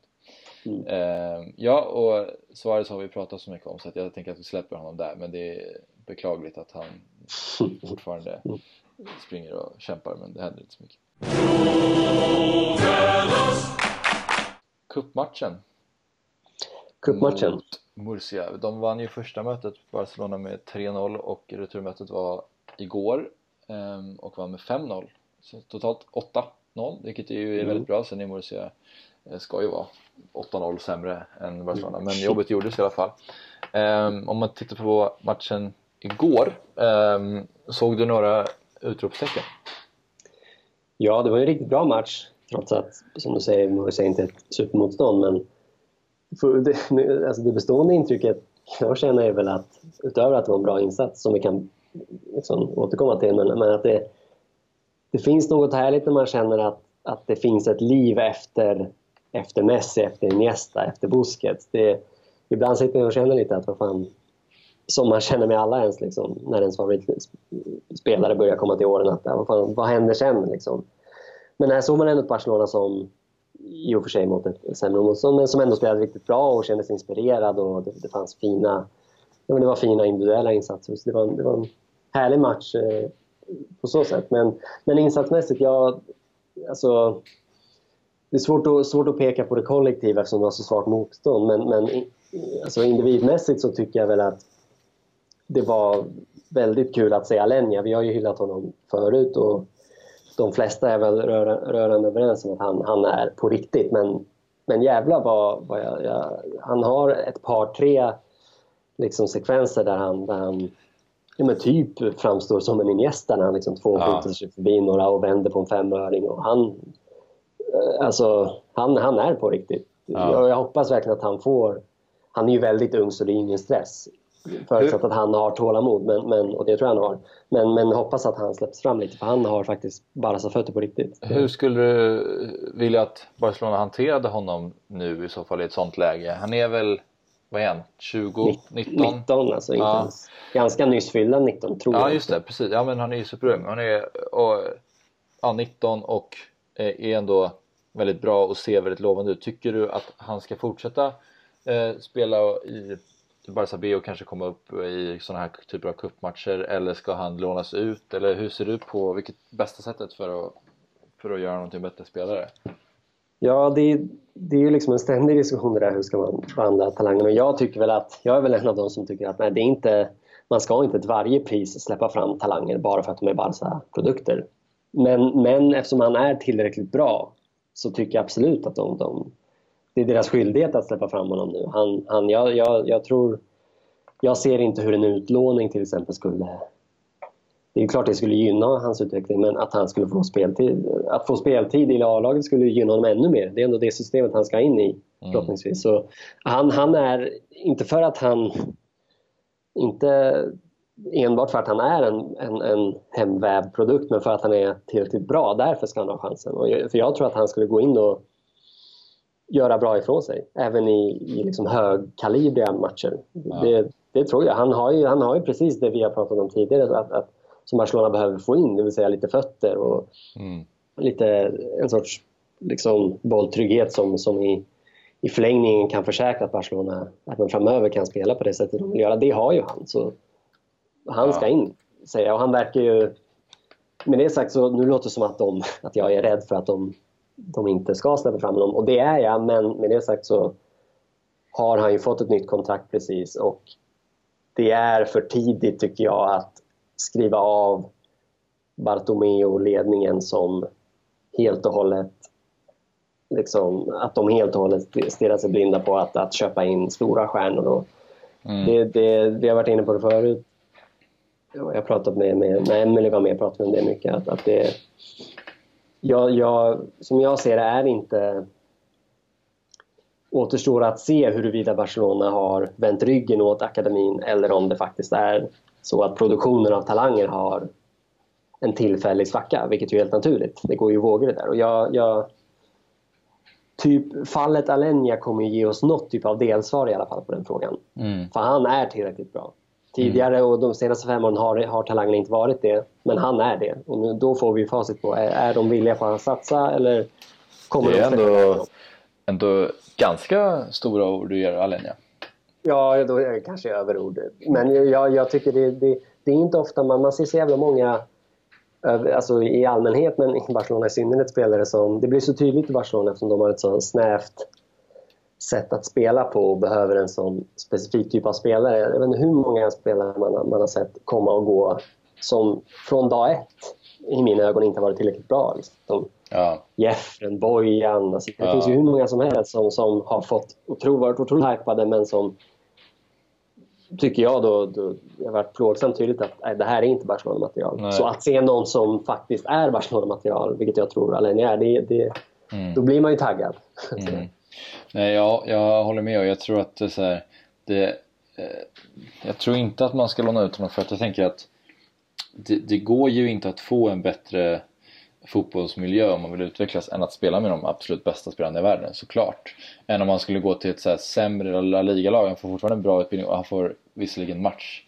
Mm. Eh, ja, och Suarez har vi pratat så mycket om så att jag tänker att vi släpper honom där men det är beklagligt att han fortfarande mm. springer och kämpar men det händer inte så mycket. Cupmatchen Cupmatchen. Mot Murcia. De vann ju första mötet Barcelona med 3-0 och returmötet var igår ehm, och vann med 5-0. Så totalt 8-0 vilket är ju mm. väldigt bra. Sen är Murcia eh, ska ju vara 8-0 sämre än Barcelona men jobbet gjordes i alla fall. Um, om man tittar på matchen igår, um, såg du några utropstecken? Ja, det var en riktigt bra match trots att, som du säger, Murcia inte är ett supermotstånd men det, alltså det bestående intrycket jag känner är väl att utöver att det var en bra insats som vi kan liksom återkomma till, men, men att det, det finns något härligt när man känner att, att det finns ett liv efter, efter Messi, efter Iniesta, efter Busquets. Det, ibland sitter man och känner lite att vad fan, som man känner med alla ens, liksom, när ens favoritspelare börjar komma till åren, att vad, fan, vad händer sen? Liksom? Men här såg man ändå ett Barcelona som i och för sig mot ett sämre motstånd, men som ändå spelade riktigt bra och kändes inspirerad och det, det fanns fina, det var fina individuella insatser. Så det var, det var en härlig match eh, på så sätt. Men, men insatsmässigt, ja, alltså, det är svårt att, svårt att peka på det kollektiva eftersom det var så svagt motstånd. Men, men alltså, individmässigt så tycker jag väl att det var väldigt kul att se Alenja. Vi har ju hyllat honom förut och de flesta är väl rörande överens om att han, han är på riktigt. Men, men jävlar vad, vad jag, jag, Han har ett par, tre liksom sekvenser där han, där han ja, men typ framstår som en Iniesta när han liksom tvåfotar ja. sig förbi några och vänder på en femöring. Och han, eh, alltså, han, han är på riktigt. Ja. Jag, jag hoppas verkligen att han får... Han är ju väldigt ung så det är ingen stress. Förutsatt att han har tålamod, men, men, och det tror jag han har. Men, men hoppas att han släpps fram lite, för han har faktiskt Barca-fötter på riktigt. Hur skulle du vilja att Barcelona hanterade honom nu i så fall i ett sånt läge? Han är väl, vad är han, 20? 19? 19 alltså, inte ja. ens, ganska nyss fyllda 19 tror ja, jag. Ja just det, precis. Ja men han är ju superung. Han är och, ja, 19 och är ändå väldigt bra och ser väldigt lovande ut. Tycker du att han ska fortsätta eh, spela i Barca B och kanske komma upp i sådana här typer av kuppmatcher eller ska han lånas ut? Eller hur ser du på vilket bästa sättet för att, för att göra honom till en bättre spelare? Ja, det, det är ju liksom en ständig diskussion det där hur ska man behandla talangen och jag tycker väl att, jag är väl en av de som tycker att nej, det är inte, man ska inte till varje pris släppa fram talanger bara för att de är Barca-produkter. Men, men eftersom han är tillräckligt bra så tycker jag absolut att de, de det är deras skyldighet att släppa fram honom nu. Han, han, jag, jag, jag tror... Jag ser inte hur en utlåning till exempel skulle... Det är klart det skulle gynna hans utveckling, men att han skulle få speltid, att få speltid i A-laget skulle gynna honom ännu mer. Det är ändå det systemet han ska in i mm. förhoppningsvis. Så han, han är, inte för att han... Inte enbart för att han är en, en, en hemvävd produkt, men för att han är tillräckligt bra. Därför ska han ha chansen. Och jag, för jag tror att han skulle gå in och göra bra ifrån sig. Även i, i liksom högkalibriga matcher. Ja. Det, det, tror jag. Han har, ju, han har ju precis det vi har pratat om tidigare att, att, som Barcelona behöver få in, det vill säga lite fötter och mm. lite en sorts liksom, bolltrygghet som, som i, i förlängningen kan försäkra att Barcelona att man framöver kan spela på det sättet de vill göra. Det har ju han. Så han ja. ska in, säger jag. Och han verkar ju... Med det sagt så nu låter det som att, de, att jag är rädd för att de de inte ska släppa fram honom. Och det är jag, men med det sagt så har han ju fått ett nytt kontrakt precis och det är för tidigt tycker jag att skriva av Bartomeu-ledningen som helt och hållet liksom, att de helt och hållet stirrar sig blinda på att, att köpa in stora stjärnor. Och mm. det, det, vi har varit inne på det förut. Jag har pratat med, med när Emelie var med pratade vi om det mycket. Att, att det, jag, jag, som jag ser det är inte återstår att se huruvida Barcelona har vänt ryggen åt akademin eller om det faktiskt är så att produktionen av talanger har en tillfällig svacka, vilket är helt naturligt. Det går ju vågor det där. Och jag, jag, typ, fallet Alenia kommer ge oss något typ av delsvar i alla fall på den frågan. Mm. För han är tillräckligt bra. Tidigare och de senaste fem åren har, har talangerna inte varit det, men han är det. Och nu, då får vi facit på, är, är de villiga på att satsa eller kommer det är de ändå, ändå ganska stora ord du ger Alenia. Ja, då är det kanske överord. Men jag, jag tycker det, det, det, är inte ofta man, man ser så jävla många alltså i allmänhet, men i Barcelona i synnerhet spelare som... Det blir så tydligt i Barcelona eftersom de har ett så snävt sätt att spela på och behöver en sån specifik typ av spelare. Jag vet inte hur många spelare man, man har sett komma och gå som från dag ett i mina ögon inte har varit tillräckligt bra. Liksom. Ja. Jeffren, Bojan, alltså, det ja. finns ju hur många som helst som, som har fått otro, varit otroligt hypade men som tycker jag då, då det har varit plågsamt tydligt att nej, det här är inte Barcelona-material. Så att se någon som faktiskt är Barcelona-material, vilket jag tror Alenia är, det, det, mm. då blir man ju taggad. Mm. Nej, ja, jag håller med och jag tror att det, så här, det eh, jag tror inte att man ska låna ut honom för att jag tänker att det, det, går ju inte att få en bättre fotbollsmiljö om man vill utvecklas än att spela med de absolut bästa spelarna i världen såklart. Än om man skulle gå till ett så här sämre La Liga-lag, han får fortfarande en bra utbildning och han får visserligen match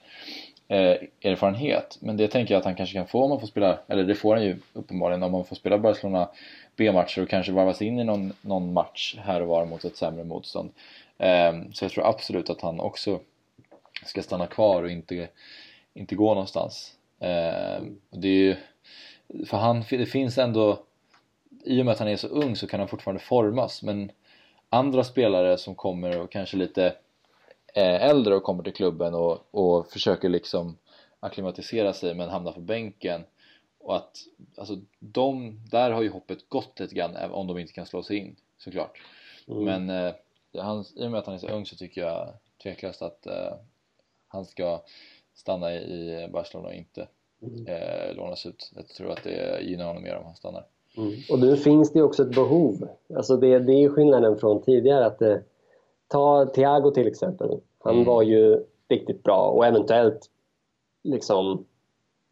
eh, erfarenhet. Men det tänker jag att han kanske kan få om man får spela, eller det får han ju uppenbarligen om man får spela Barcelona B-matcher och kanske varvas in i någon, någon match här och var mot ett sämre motstånd. Eh, så jag tror absolut att han också ska stanna kvar och inte, inte gå någonstans. Eh, det är ju, för han, det finns ändå, i och med att han är så ung så kan han fortfarande formas men andra spelare som kommer och kanske lite äldre och kommer till klubben och, och försöker liksom akklimatisera sig men hamnar på bänken och att alltså de, där har ju hoppet gått lite grann om de inte kan slå sig in såklart mm. men eh, han, i och med att han är så ung så tycker jag tveklöst att eh, han ska stanna i Barcelona och inte mm. eh, lånas ut. Jag tror att det gynnar honom mer om han stannar. Mm. Och nu finns det också ett behov. Alltså det, det är skillnaden från tidigare. att eh, Ta Thiago till exempel. Han mm. var ju riktigt bra och eventuellt liksom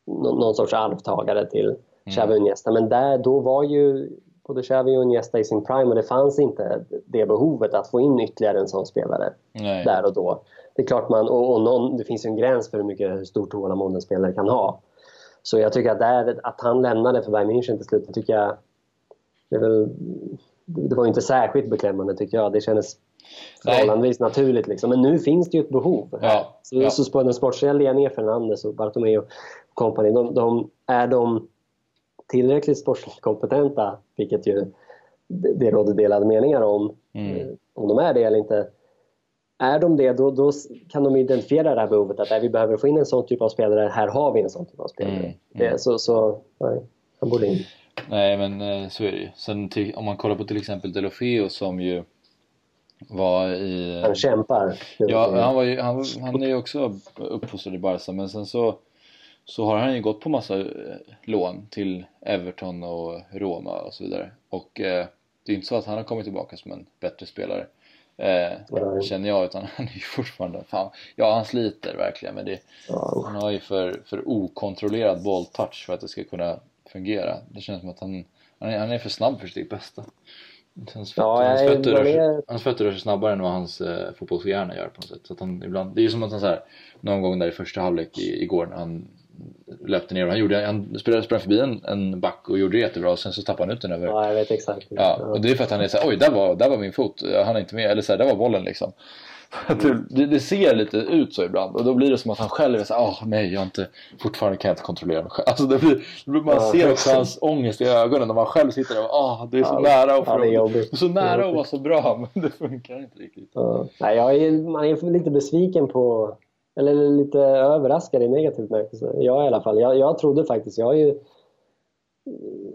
någon, någon sorts arvtagare till mm. Xavi och Iniesta. Men där, då var ju både Xavi och Iniesta i sin prime och det fanns inte det behovet att få in ytterligare en sån spelare Nej. där och då. Det är klart man, och, och någon, det finns en gräns för hur mycket hur stort tålamod en spelare kan ha. Så jag tycker att, där, att han lämnade för Bayern München till slut, det tycker jag... Det, väl, det var inte särskilt beklämmande tycker jag. Det kändes förhållandevis naturligt. Liksom. Men nu finns det ju ett behov. Ja, så, ja. så den sportsliga ledningen, Fernandes och Bartomeu och company, de, de, är de tillräckligt sportsligt kompetenta, vilket ju det råder delade meningar om, mm. Eh, om de är det eller inte. Är de det, då, då kan de identifiera det här behovet att vi behöver få in en sån typ av spelare, här har vi en sån typ av spelare. Mm. Mm. Så, så nej, han borde in. Nej men eh, så är det ju. Sen om man kollar på till exempel Delofeo som ju var i... Han kämpar. Ja, han, var ju, han, han är ju också uppfostrad i Barca men sen så så har han ju gått på massa eh, lån till Everton och Roma och så vidare och eh, det är inte så att han har kommit tillbaka som en bättre spelare eh, känner jag utan han är ju fortfarande, fan, ja han sliter verkligen men det, ja. han har ju för, för okontrollerad bolltouch för att det ska kunna fungera det känns som att han, han, är, han är för snabb för sitt bästa Hans fötter, ja, hans, fötter rör sig, hans fötter rör sig snabbare än vad hans eh, fotbollshjärna gör på något sätt. Så han ibland, det är ju som att han så här, någon gång där i första halvlek i, igår när han löpte ner och han, gjorde, han spelade, sprang förbi en, en back och gjorde det jättebra och sen så tappade han ut den över. Ja, jag vet exakt. Ja, och det är för att han är såhär, oj där var, där var min fot, han är inte med, eller såhär, där var bollen liksom. Mm. Det, det, ser lite ut så ibland och då blir det som att han själv är såhär, åh nej jag har inte, fortfarande kan jag inte kontrollera mig själv. Alltså det blir, man ja, ser också hans ångest i ögonen när man själv sitter där och åh det är så ja, nära få, ja, det är så nära att vara så bra men det funkar inte riktigt. Ja. Nej, jag är, man är lite besviken på eller lite överraskad i negativ bemärkelse. Jag i alla fall. Jag, jag trodde faktiskt, jag har ju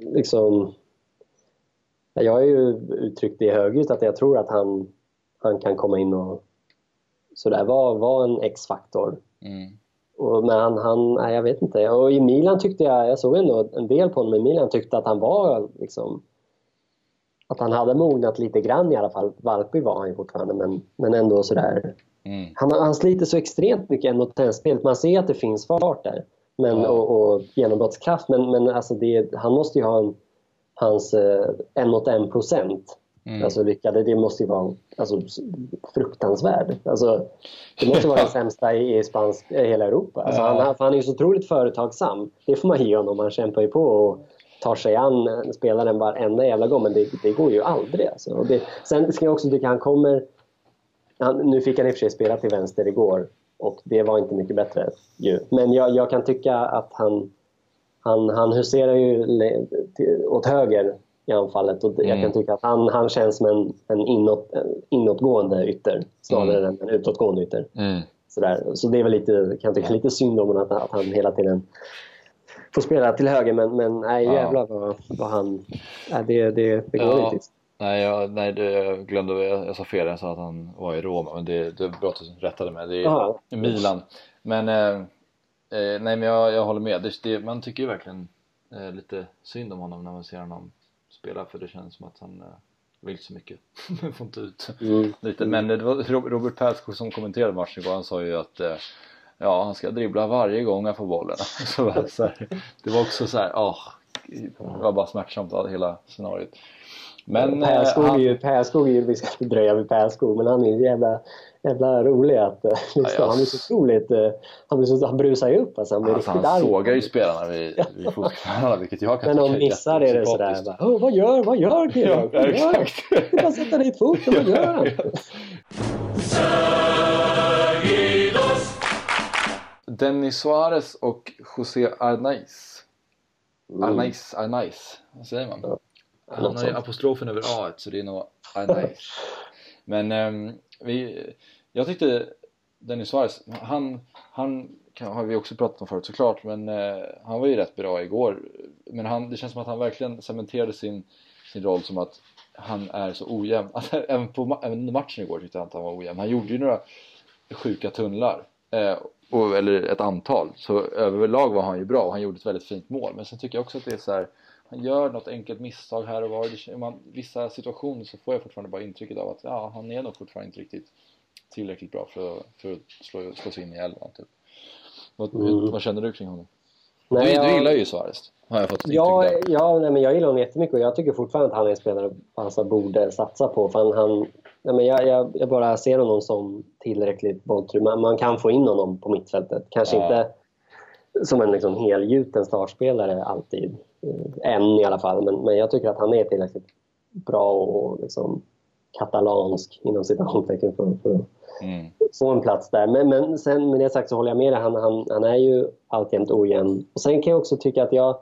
liksom jag har ju uttryckt det högljutt att jag tror att han, han kan komma in och sådär vara var en X-faktor. Mm. men han, han, nej jag vet inte. Och i Milan tyckte jag, jag såg ändå en del på honom i Milan, tyckte att han var liksom att han hade mognat lite grann i alla fall. Valpig var han ju fortfarande men, men ändå sådär Mm. Han, han sliter så extremt mycket en mot en-spelet. Man ser att det finns fart där men, ja. och, och genombrottskraft men, men alltså det, han måste ju ha en, hans eh, en mot en procent. Mm. Alltså lyckade, det måste ju vara alltså, fruktansvärd. Alltså, det måste vara den sämsta i, i spansk, i hela Europa. Alltså, ja. han, han är ju så otroligt företagsam. Det får man ge honom. Han kämpar ju på och tar sig an spelaren varenda jävla gång. Men det, det går ju aldrig. Alltså. Det, sen ska jag också tycka han kommer han, nu fick han i och för sig spela till vänster igår och det var inte mycket bättre ju. Men jag, jag kan tycka att han, han, han huserar ju åt höger i anfallet och mm. jag kan mm. tycka att han, han känns som en, en, inåt, en inåtgående ytter snarare mm. än en utåtgående ytter. Mm. Sådär. Så det är väl lite, kan jag tycka, lite synd om att, att han hela tiden får spela till höger men, men nej, jävlar vad, vad han... Nej, det, det, det går ja. inte. Nej, jag, nej det, jag glömde, jag, jag sa fel, jag sa att han var i Roma men det, det är bra att du rättade mig. Det är Aha. Milan. Men, eh, eh, nej men jag, jag håller med. Det, det, man tycker ju verkligen eh, lite synd om honom när man ser honom spela för det känns som att han eh, vill så mycket. Men får inte ut mm. lite. Men det var Robert Persko som kommenterade matchen igår, han sa ju att eh, ja, han ska dribbla varje gång han får bollen. så, så här, det var också så här, åh, det var bara smärtsamt hela scenariot. Men, Pärskog är ju, Pärskog är ju, vi ska inte dröja vid Pärskog, men han är ju jävla, jävla rolig att liksom, ja, han blir så otroligt, han, blir så, han brusar ju upp alltså, han blir alltså, riktigt Han sågar ju spelarna vid, vid fotbollsplanerna vilket jag kan Men om missar är det sådär bara, oh, vad gör, vad gör killen? Ja, exakt. Du bara sätta dit foten, vad gör han? Dennis Suarez och José Arnaiz. Arnaiz, Arnaiz, vad säger man? Han har ju apostrofen över A så det är nog Arnaiz. Men um, vi, jag tyckte Dennis Suarez, han, han kan, har vi också pratat om förut såklart men uh, han var ju rätt bra igår. Men han, det känns som att han verkligen cementerade sin, sin roll som att han är så ojämn. Alltså, även, på, även matchen igår tyckte jag att han var ojämn. Han gjorde ju några sjuka tunnlar. Uh, och, eller ett antal. Så överlag var han ju bra och han gjorde ett väldigt fint mål. Men sen tycker jag också att det är så här, han gör något enkelt misstag här och var. I man, vissa situationer så får jag fortfarande bara intrycket av att ja, han är nog fortfarande inte riktigt tillräckligt bra för, för att slå, slå sig in i elvan. Typ. Vad, mm. vad känner du kring honom? Nej, du, jag... du gillar ju Suarez, har jag fått Ja, ja nej, men jag gillar honom jättemycket och jag tycker fortfarande att han är en spelare Barca borde satsa på. För han, han, nej, men jag, jag, jag, bara ser honom som tillräckligt bolltrygg. Man, man kan få in honom på mittfältet. Kanske ja. inte som en liksom helgjuten startspelare alltid. Än i alla fall. Men, men jag tycker att han är tillräckligt bra och liksom katalansk inom citationstecken för, för att mm. få en plats där. Men, men sen med det sagt så håller jag med dig. Han, han, han är ju alltjämt ojämn. Och sen kan jag också tycka att jag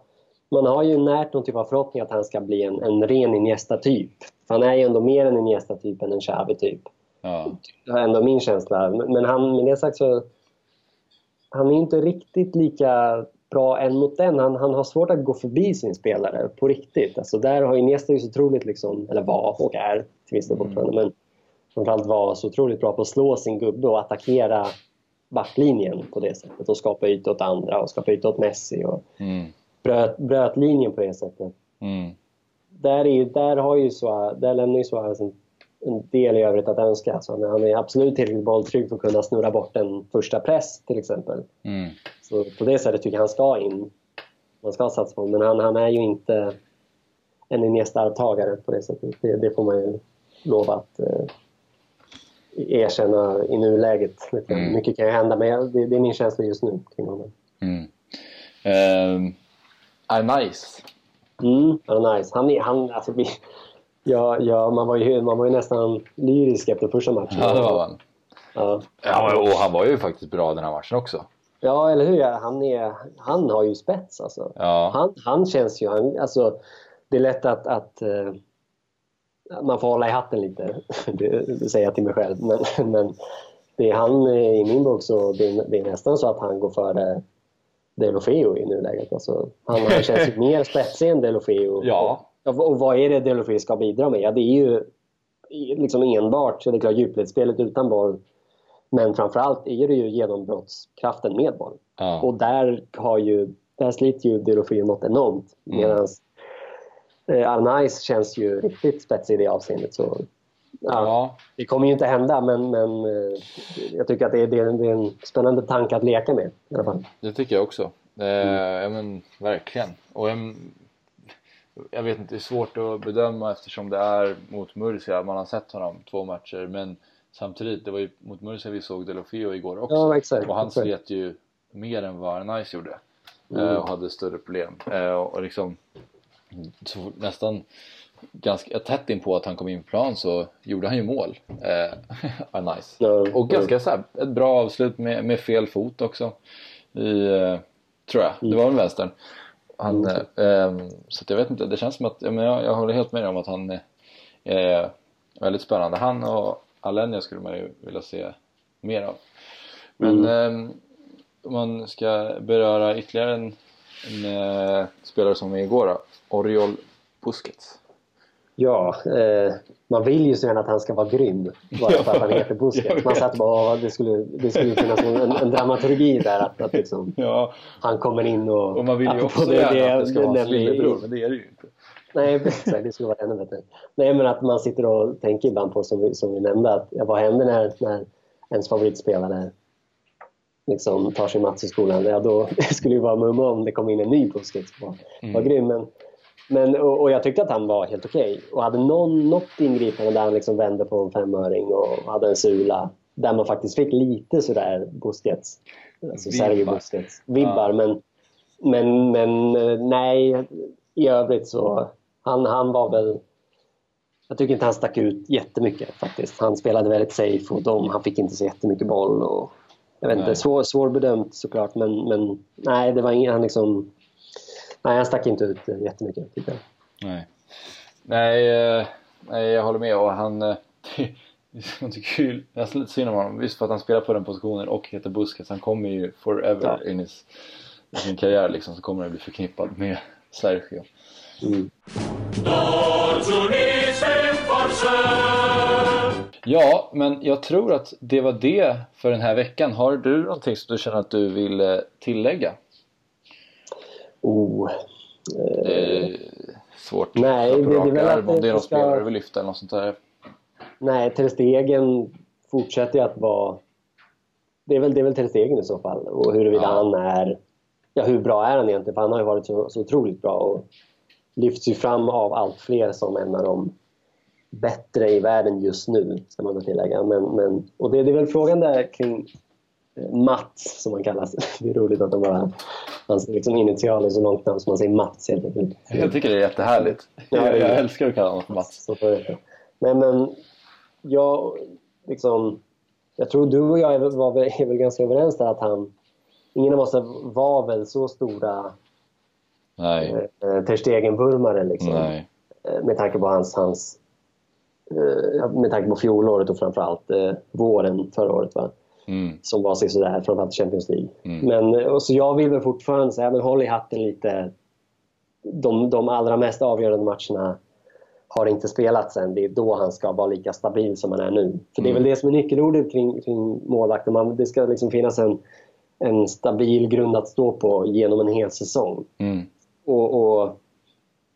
man har ju närt någon typ av förhoppning att han ska bli en, en ren Iniesta-typ. Han är ju ändå mer en Iniesta-typ än en Xavi-typ. Ja. Det är ändå min känsla. Men han, med det sagt så... Han är inte riktigt lika bra en mot en. Han, han har svårt att gå förbi sin spelare på riktigt. Alltså där har Iniesta ju så otroligt, liksom, eller var och är till viss del mm. fortfarande, mm. men framförallt var så otroligt bra på att slå sin gubbe och attackera backlinjen på det sättet och skapa yta åt andra och skapa yta åt Messi och mm. bröt, bröt linjen på det sättet. Mm. Där, är, där, har ju Suarez, där lämnar ju Suarez en, en del i övrigt att önska. Alltså han är absolut tillräckligt bolltrygg för att kunna snurra bort en första press till exempel. Mm. Så på det sättet tycker jag han ska in. Man ska satsa på Men han, han är ju inte en Iniesta-arvtagare på det sättet. Det, det, får man ju lova att eh, erkänna i nuläget. Mm. Mycket kan ju hända, men det, det, är min känsla just nu kring honom. Mm. Um, är nice. Mm, nice. Han, han, alltså, vi, ja, ja, man, var ju, man var ju nästan lyrisk efter första matchen. Ja, det var han. Ja. ja, och han var ju faktiskt bra den här matchen också. Ja, eller hur? Han, är, han har ju spets alltså. Ja. Han, han känns ju... Han, alltså, det är lätt att, att uh, man får hålla i hatten lite, det, säger jag till mig själv. Men, men det är han i min bok så det, det är nästan så att han går före Delofeo i nuläget. Alltså, han, han känns ju mer spetsig än Delofeo. Ja. Och, vad är det Delofeo ska bidra med? Ja, det är ju liksom enbart, det är klart djupledsspelet utan boll men framförallt är det ju genombrottskraften med boll. Ja. Och där, har ju, där sliter ju Delofeo något enormt. Mm. Medan eh, Arnaiz känns ju riktigt spetsig i det avseendet. Så, ja, ja. Det kommer ju inte hända, men, men eh, jag tycker att det är, det, är en, det är en spännande tanke att leka med. I alla fall. Det tycker jag också. Eh, mm. ja, men, verkligen. Och jag vet inte, det är svårt att bedöma eftersom det är mot Murcia. Man har sett honom två matcher. Men Samtidigt, det var ju mot Murcia vi såg Delofeo igår också ja, exakt, och han slet ju mer än vad Arnaiz gjorde mm. Eh, och hade större problem eh, och liksom så nästan ganska tätt in på att han kom in på plan så gjorde han ju mål eh, Arnaiz ja, och ganska så här, ett bra avslut med, med fel fot också i, eh, tror jag, det var väl vänstern han, mm. eh, så jag vet inte, det känns som att, jag, jag, jag håller helt med om att han är väldigt spännande han och Alenia skulle man ju vilja se mer av. Men mm. eh, om man ska beröra ytterligare en, en eh, spelare som var igår då, Oriol Busquets. Ja, eh, man vill ju så gärna att han ska vara grym bara för att han heter Busquets. Man satt bara det skulle, det skulle finnas en, en dramaturgi där att, att liksom, ja. han kommer in och... Och man vill ju också gärna det, att det ska vara hans lillebror, men det är det ju inte. Nej, det skulle vara ännu bättre. Nej, men att man sitter och tänker ibland på, som vi, som vi nämnde, att vad händer när, när ens favoritspelare liksom, tar sin Mats i skolan, ja, då skulle det vara mumma om det kom in en ny Busquets. Var, mm. grym. Men, men, och, och, jag tyckte att han var helt okej. Okay. Och hade någon, något ingripande där han liksom vände på en femöring och hade en sula där man faktiskt fick lite sådär Busquets, alltså Sergio Busquets, vibbar. Ja. Men, men, men nej, i övrigt så han, han var väl jag tycker inte han stack ut jättemycket faktiskt. Han spelade väldigt safe och de, han fick inte så jättemycket boll. Och, jag vet inte, svår, svårbedömt såklart men, men nej, det var ingen, han liksom... Nej, han stack inte ut jättemycket tycker jag. Nej, nej, eh, nej jag håller med och han... Eh, jag tycker nästan lite synd om honom, visst för att han spelar på den positionen och heter Busquets. Han kommer ju forever ja. in his, i sin karriär liksom så kommer han bli förknippad med Sergio. Mm. Ja, men jag tror att det var det för den här veckan. Har du någonting som du känner att du vill eh, tillägga? Oh. Det är svårt Nej, det, det är väl att om det är någon ska... spelare du vill lyfta eller något sånt där. Nej, Ter Stegen fortsätter att vara... Det är väl, det är väl Ter Stegen i så fall. Och huruvida ja. han är... Ja, hur bra är han egentligen? För han har ju varit så, så otroligt bra och lyfts ju fram av allt fler som en av de bättre i världen just nu, ska man tillägga. Men, men, och det, det är väl frågan där kring eh, Mats, som han kallas. Det är roligt att de bara... Hans liksom initialer så långt namn som man säger Mats helt enkelt. Jag tycker det är jättehärligt. Ja, jag, jag älskar att kalla honom för Mats. Så för men, jag, liksom, jag tror du och jag är, var, är väl ganska överens där att han... Ingen av oss var väl så stora Nej. Eh, Ter Stegen-vurmare liksom. Nej. Eh, med tanke på hans, hans eh, med tanke på fjolåret och framförallt eh, våren förra året va? Mm. som var sådär, framförallt Champions League. Mm. Men och så jag vill väl fortfarande säga, men håll i hatten lite. De, de allra mest avgörande matcherna har inte spelats än. Det är då han ska vara lika stabil som han är nu. För det är väl mm. det som är nyckelordet kring, kring målvakten. Det ska liksom finnas en, en stabil grund att stå på genom en hel säsong. Mm. Och, och,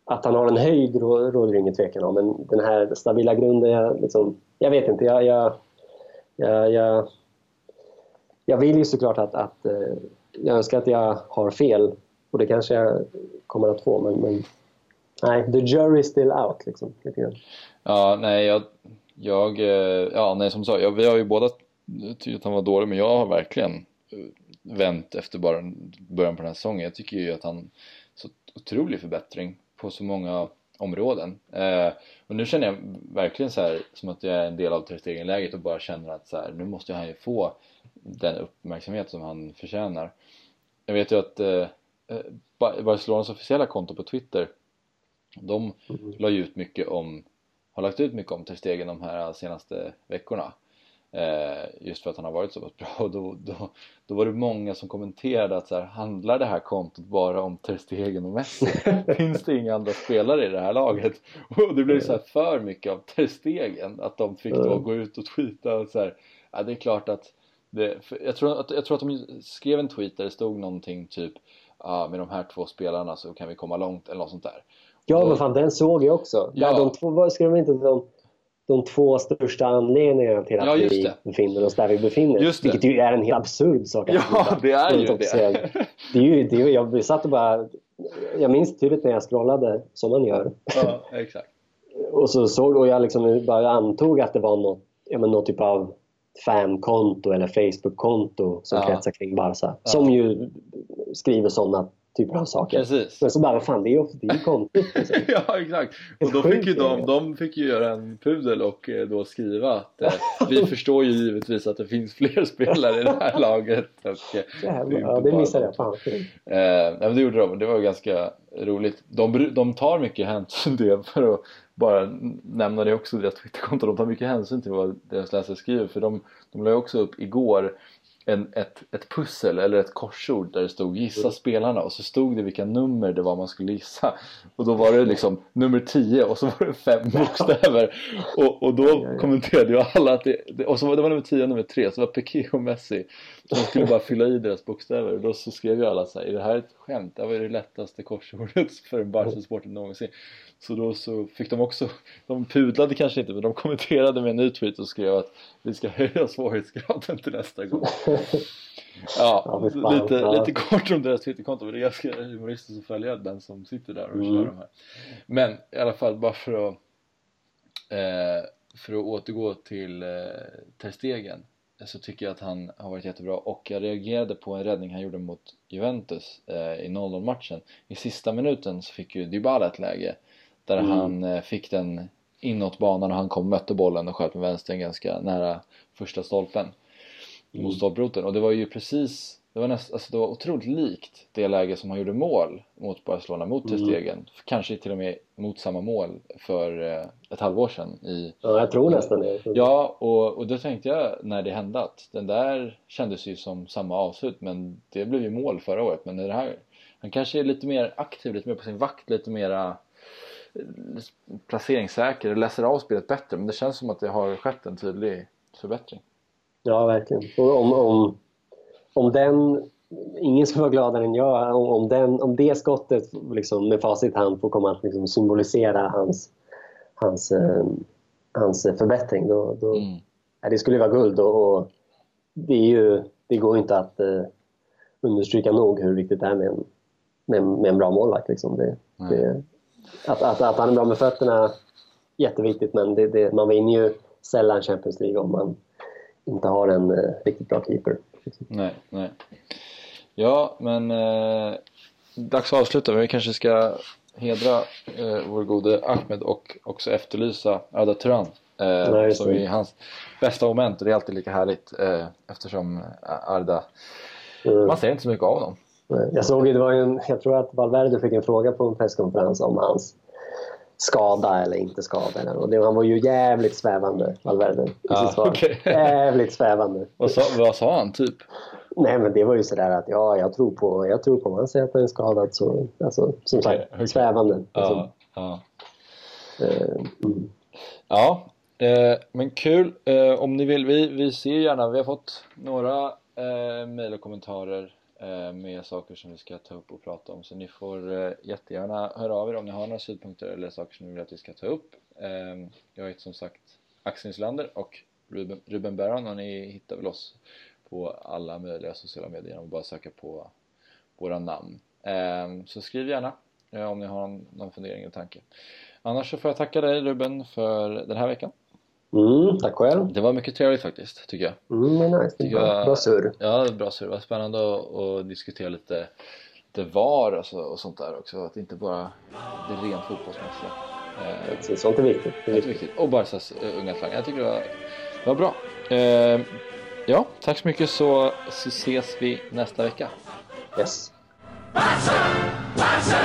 att han har en höjd råder det ingen tvekan om. Men den här stabila grunden, jag, liksom, jag vet inte. Jag, jag, jag, jag, jag vill ju såklart att, att eh, jag önskar att jag har fel. Och det kanske jag kommer att få. Men, men nej, the jury is still out liksom. Lite grann. Ja, nej, jag, jag, eh, ja, nej som sagt, vi har ju båda tyckt att han var dålig, men jag har verkligen eh, vänt efter bara början på den här säsongen. Jag tycker ju att han så otrolig förbättring på så många områden. Eh, och nu känner jag verkligen så här, som att jag är en del av Ter och bara känner att så här, nu måste han ju få den uppmärksamhet som han förtjänar. Jag vet ju att eh, eh Barcelonas officiella konto på Twitter de mm. la ut mycket om, har lagt ut mycket om Ter Stegen de här senaste veckorna. Eh, just för att han har varit så pass bra och då, då, då var det många som kommenterade att så här, handlar det här kontot bara om Ter Stegen och Messi? Finns det inga andra spelare i det här laget? Och det blev så här för mycket av Ter Stegen att de fick då gå ut och tweeta och så här, ja det är klart att det, jag, tror att, jag tror att de skrev en tweet där det stod någonting typ ah, med de här två spelarna så kan vi komma långt eller något sånt där. Ja, men fan den såg jag också. Ja. Där de två, skrev de inte de de två största anledningarna till att ja, vi det. befinner oss där vi befinner oss. Vilket ju är en helt absurd sak att Ja, det är ju det. det, är ju, det är, jag satt och bara... Jag minns tydligt när jag scrollade, som man gör. Ja, exakt. och så såg och jag liksom bara antog att det var något, ja, men något typ av fankonto eller Facebook-konto som ja. kretsar kring Barca. Ja. Som ju skriver sådana typer av saker. Precis. Men så bara, fan det är ju det är konstigt. Liksom. ja exakt. Och då fick ju de, de fick ju göra en pudel och eh, då skriva att eh, vi förstår ju givetvis att det finns fler spelare i det här laget. Och, eh, Jävlar, ja det missade jag. Fan. Eh, nej, men det gjorde de det var ganska roligt. De, de tar mycket hänsyn till det för att bara nämna det också, deras Twitterkonto. De tar mycket hänsyn till vad deras läsare skriver för de, de la också upp igår en, ett, ett pussel eller ett korsord där det stod gissa mm. spelarna och så stod det vilka nummer det var man skulle gissa och då var det liksom nummer 10 och så var det fem bokstäver och, och då kommenterade ju alla att det, och så var det var nummer 10 och nummer 3 så var Piqué och Messi de skulle bara fylla i deras bokstäver och då så skrev ju alla så här, är det här ett skämt? Det var ju det lättaste korsordet för en Barca-supporter någonsin så då så fick de också, de pudlade kanske inte men de kommenterade med en ny tweet och skrev att vi ska höja svårighetsgraden till nästa gång. Ja, lite, lite kort om deras Twitterkonto men det är ganska humoristiskt att följa den som sitter där och Mm. kör de här. Men i alla fall bara för att eh, för att återgå till eh, Ter Stegen så tycker jag att han har varit jättebra och jag reagerade på en räddning han gjorde mot Juventus eh, i 0-0 matchen. I sista minuten så fick ju Dybala ett läge där Mm. han eh, fick den inåt banan och han kom mötte bollen och sköt med vänstern ganska nära första stolpen mot stolproten och det var ju precis det var, näst, alltså det var otroligt likt det läge som han gjorde mål mot Barcelona mot Ter Stegen. Kanske till och med mot samma mål för eh, ett halvår sedan i Ja, jag tror nästan det. Ja, och, och då tänkte jag när det hände att den där kändes ju som samma avslut men det blev ju mål förra året men det här han kanske är lite mer aktiv, lite mer på sin vakt, lite mera eh, placeringssäker, läser av spelet bättre men det känns som att det har skett en tydlig förbättring. Ja, verkligen. Och om, om, om den... Ingen ska vara gladare än jag om, den, om det skottet liksom, med facit i hand får komma att liksom, symbolisera hans, hans, eh, hans förbättring. Då, då, Mm. ja, det skulle vara guld och, och det, är ju, det går inte att eh, understryka nog hur viktigt det är med en, med, med en bra målvakt. Liksom. Det, Nej. det, att, att, att han är bra med fötterna, jätteviktigt men det, man vinner ju sällan Champions League om man inte har en eh, riktigt bra keeper. Nej, nej. Ja, men eh, dags att avsluta. Vi kanske ska hedra eh, vår gode Ahmed och också efterlysa Arda Turan. Eh, just som är hans bästa moment och det är alltid lika härligt eh, eftersom Arda, Mm. man ser inte så mycket av honom. Jag såg ju, det var ju en, jag tror att Valverde fick en fråga på en presskonferens om hans skada eller inte skada. Och det, han var ju jävligt svävande, Valverde, Ja, okej. Jävligt svävande. Vad sa, vad sa han typ? Nej, men det var ju sådär att ja, jag tror på, jag tror på om han säger att han är skadad så, alltså, som sagt, Okej, okej. svävande. Alltså, Ja, ja. eh, mm. Ja, eh, men kul. Eh, om ni vill, vi, vi ser gärna, vi har fått några eh, mejl och kommentarer Eh, med saker som vi ska ta upp och prata om. Så ni får eh, jättegärna höra av er om ni har några synpunkter eller saker som ni vill att vi ska ta upp. Ehm, jag heter som sagt Axel Nyslander och Ruben, Ruben Baron och ni hittar väl oss på alla möjliga sociala medier genom att bara söka på våra namn. Ehm, så skriv gärna eh, om ni har någon fundering eller tanke. Annars så får jag tacka dig Ruben för den här veckan. Mm, tack själv. Det var mycket trevligt faktiskt, tycker jag. Mm, nice. Tycker bra, jag- bra surr. Ja, bra så det var spännande att, att diskutera lite, lite VAR och, så, och sånt där också. Att inte bara det rent fotbollsmässiga. Eh, Så Sånt är viktigt. Det är viktigt. viktigt. Och Barsas uh, unga talang. Jag tycker det var, det var bra. Eh, ja, tack så mycket så, så ses vi nästa vecka. Yes. Barca, Barca,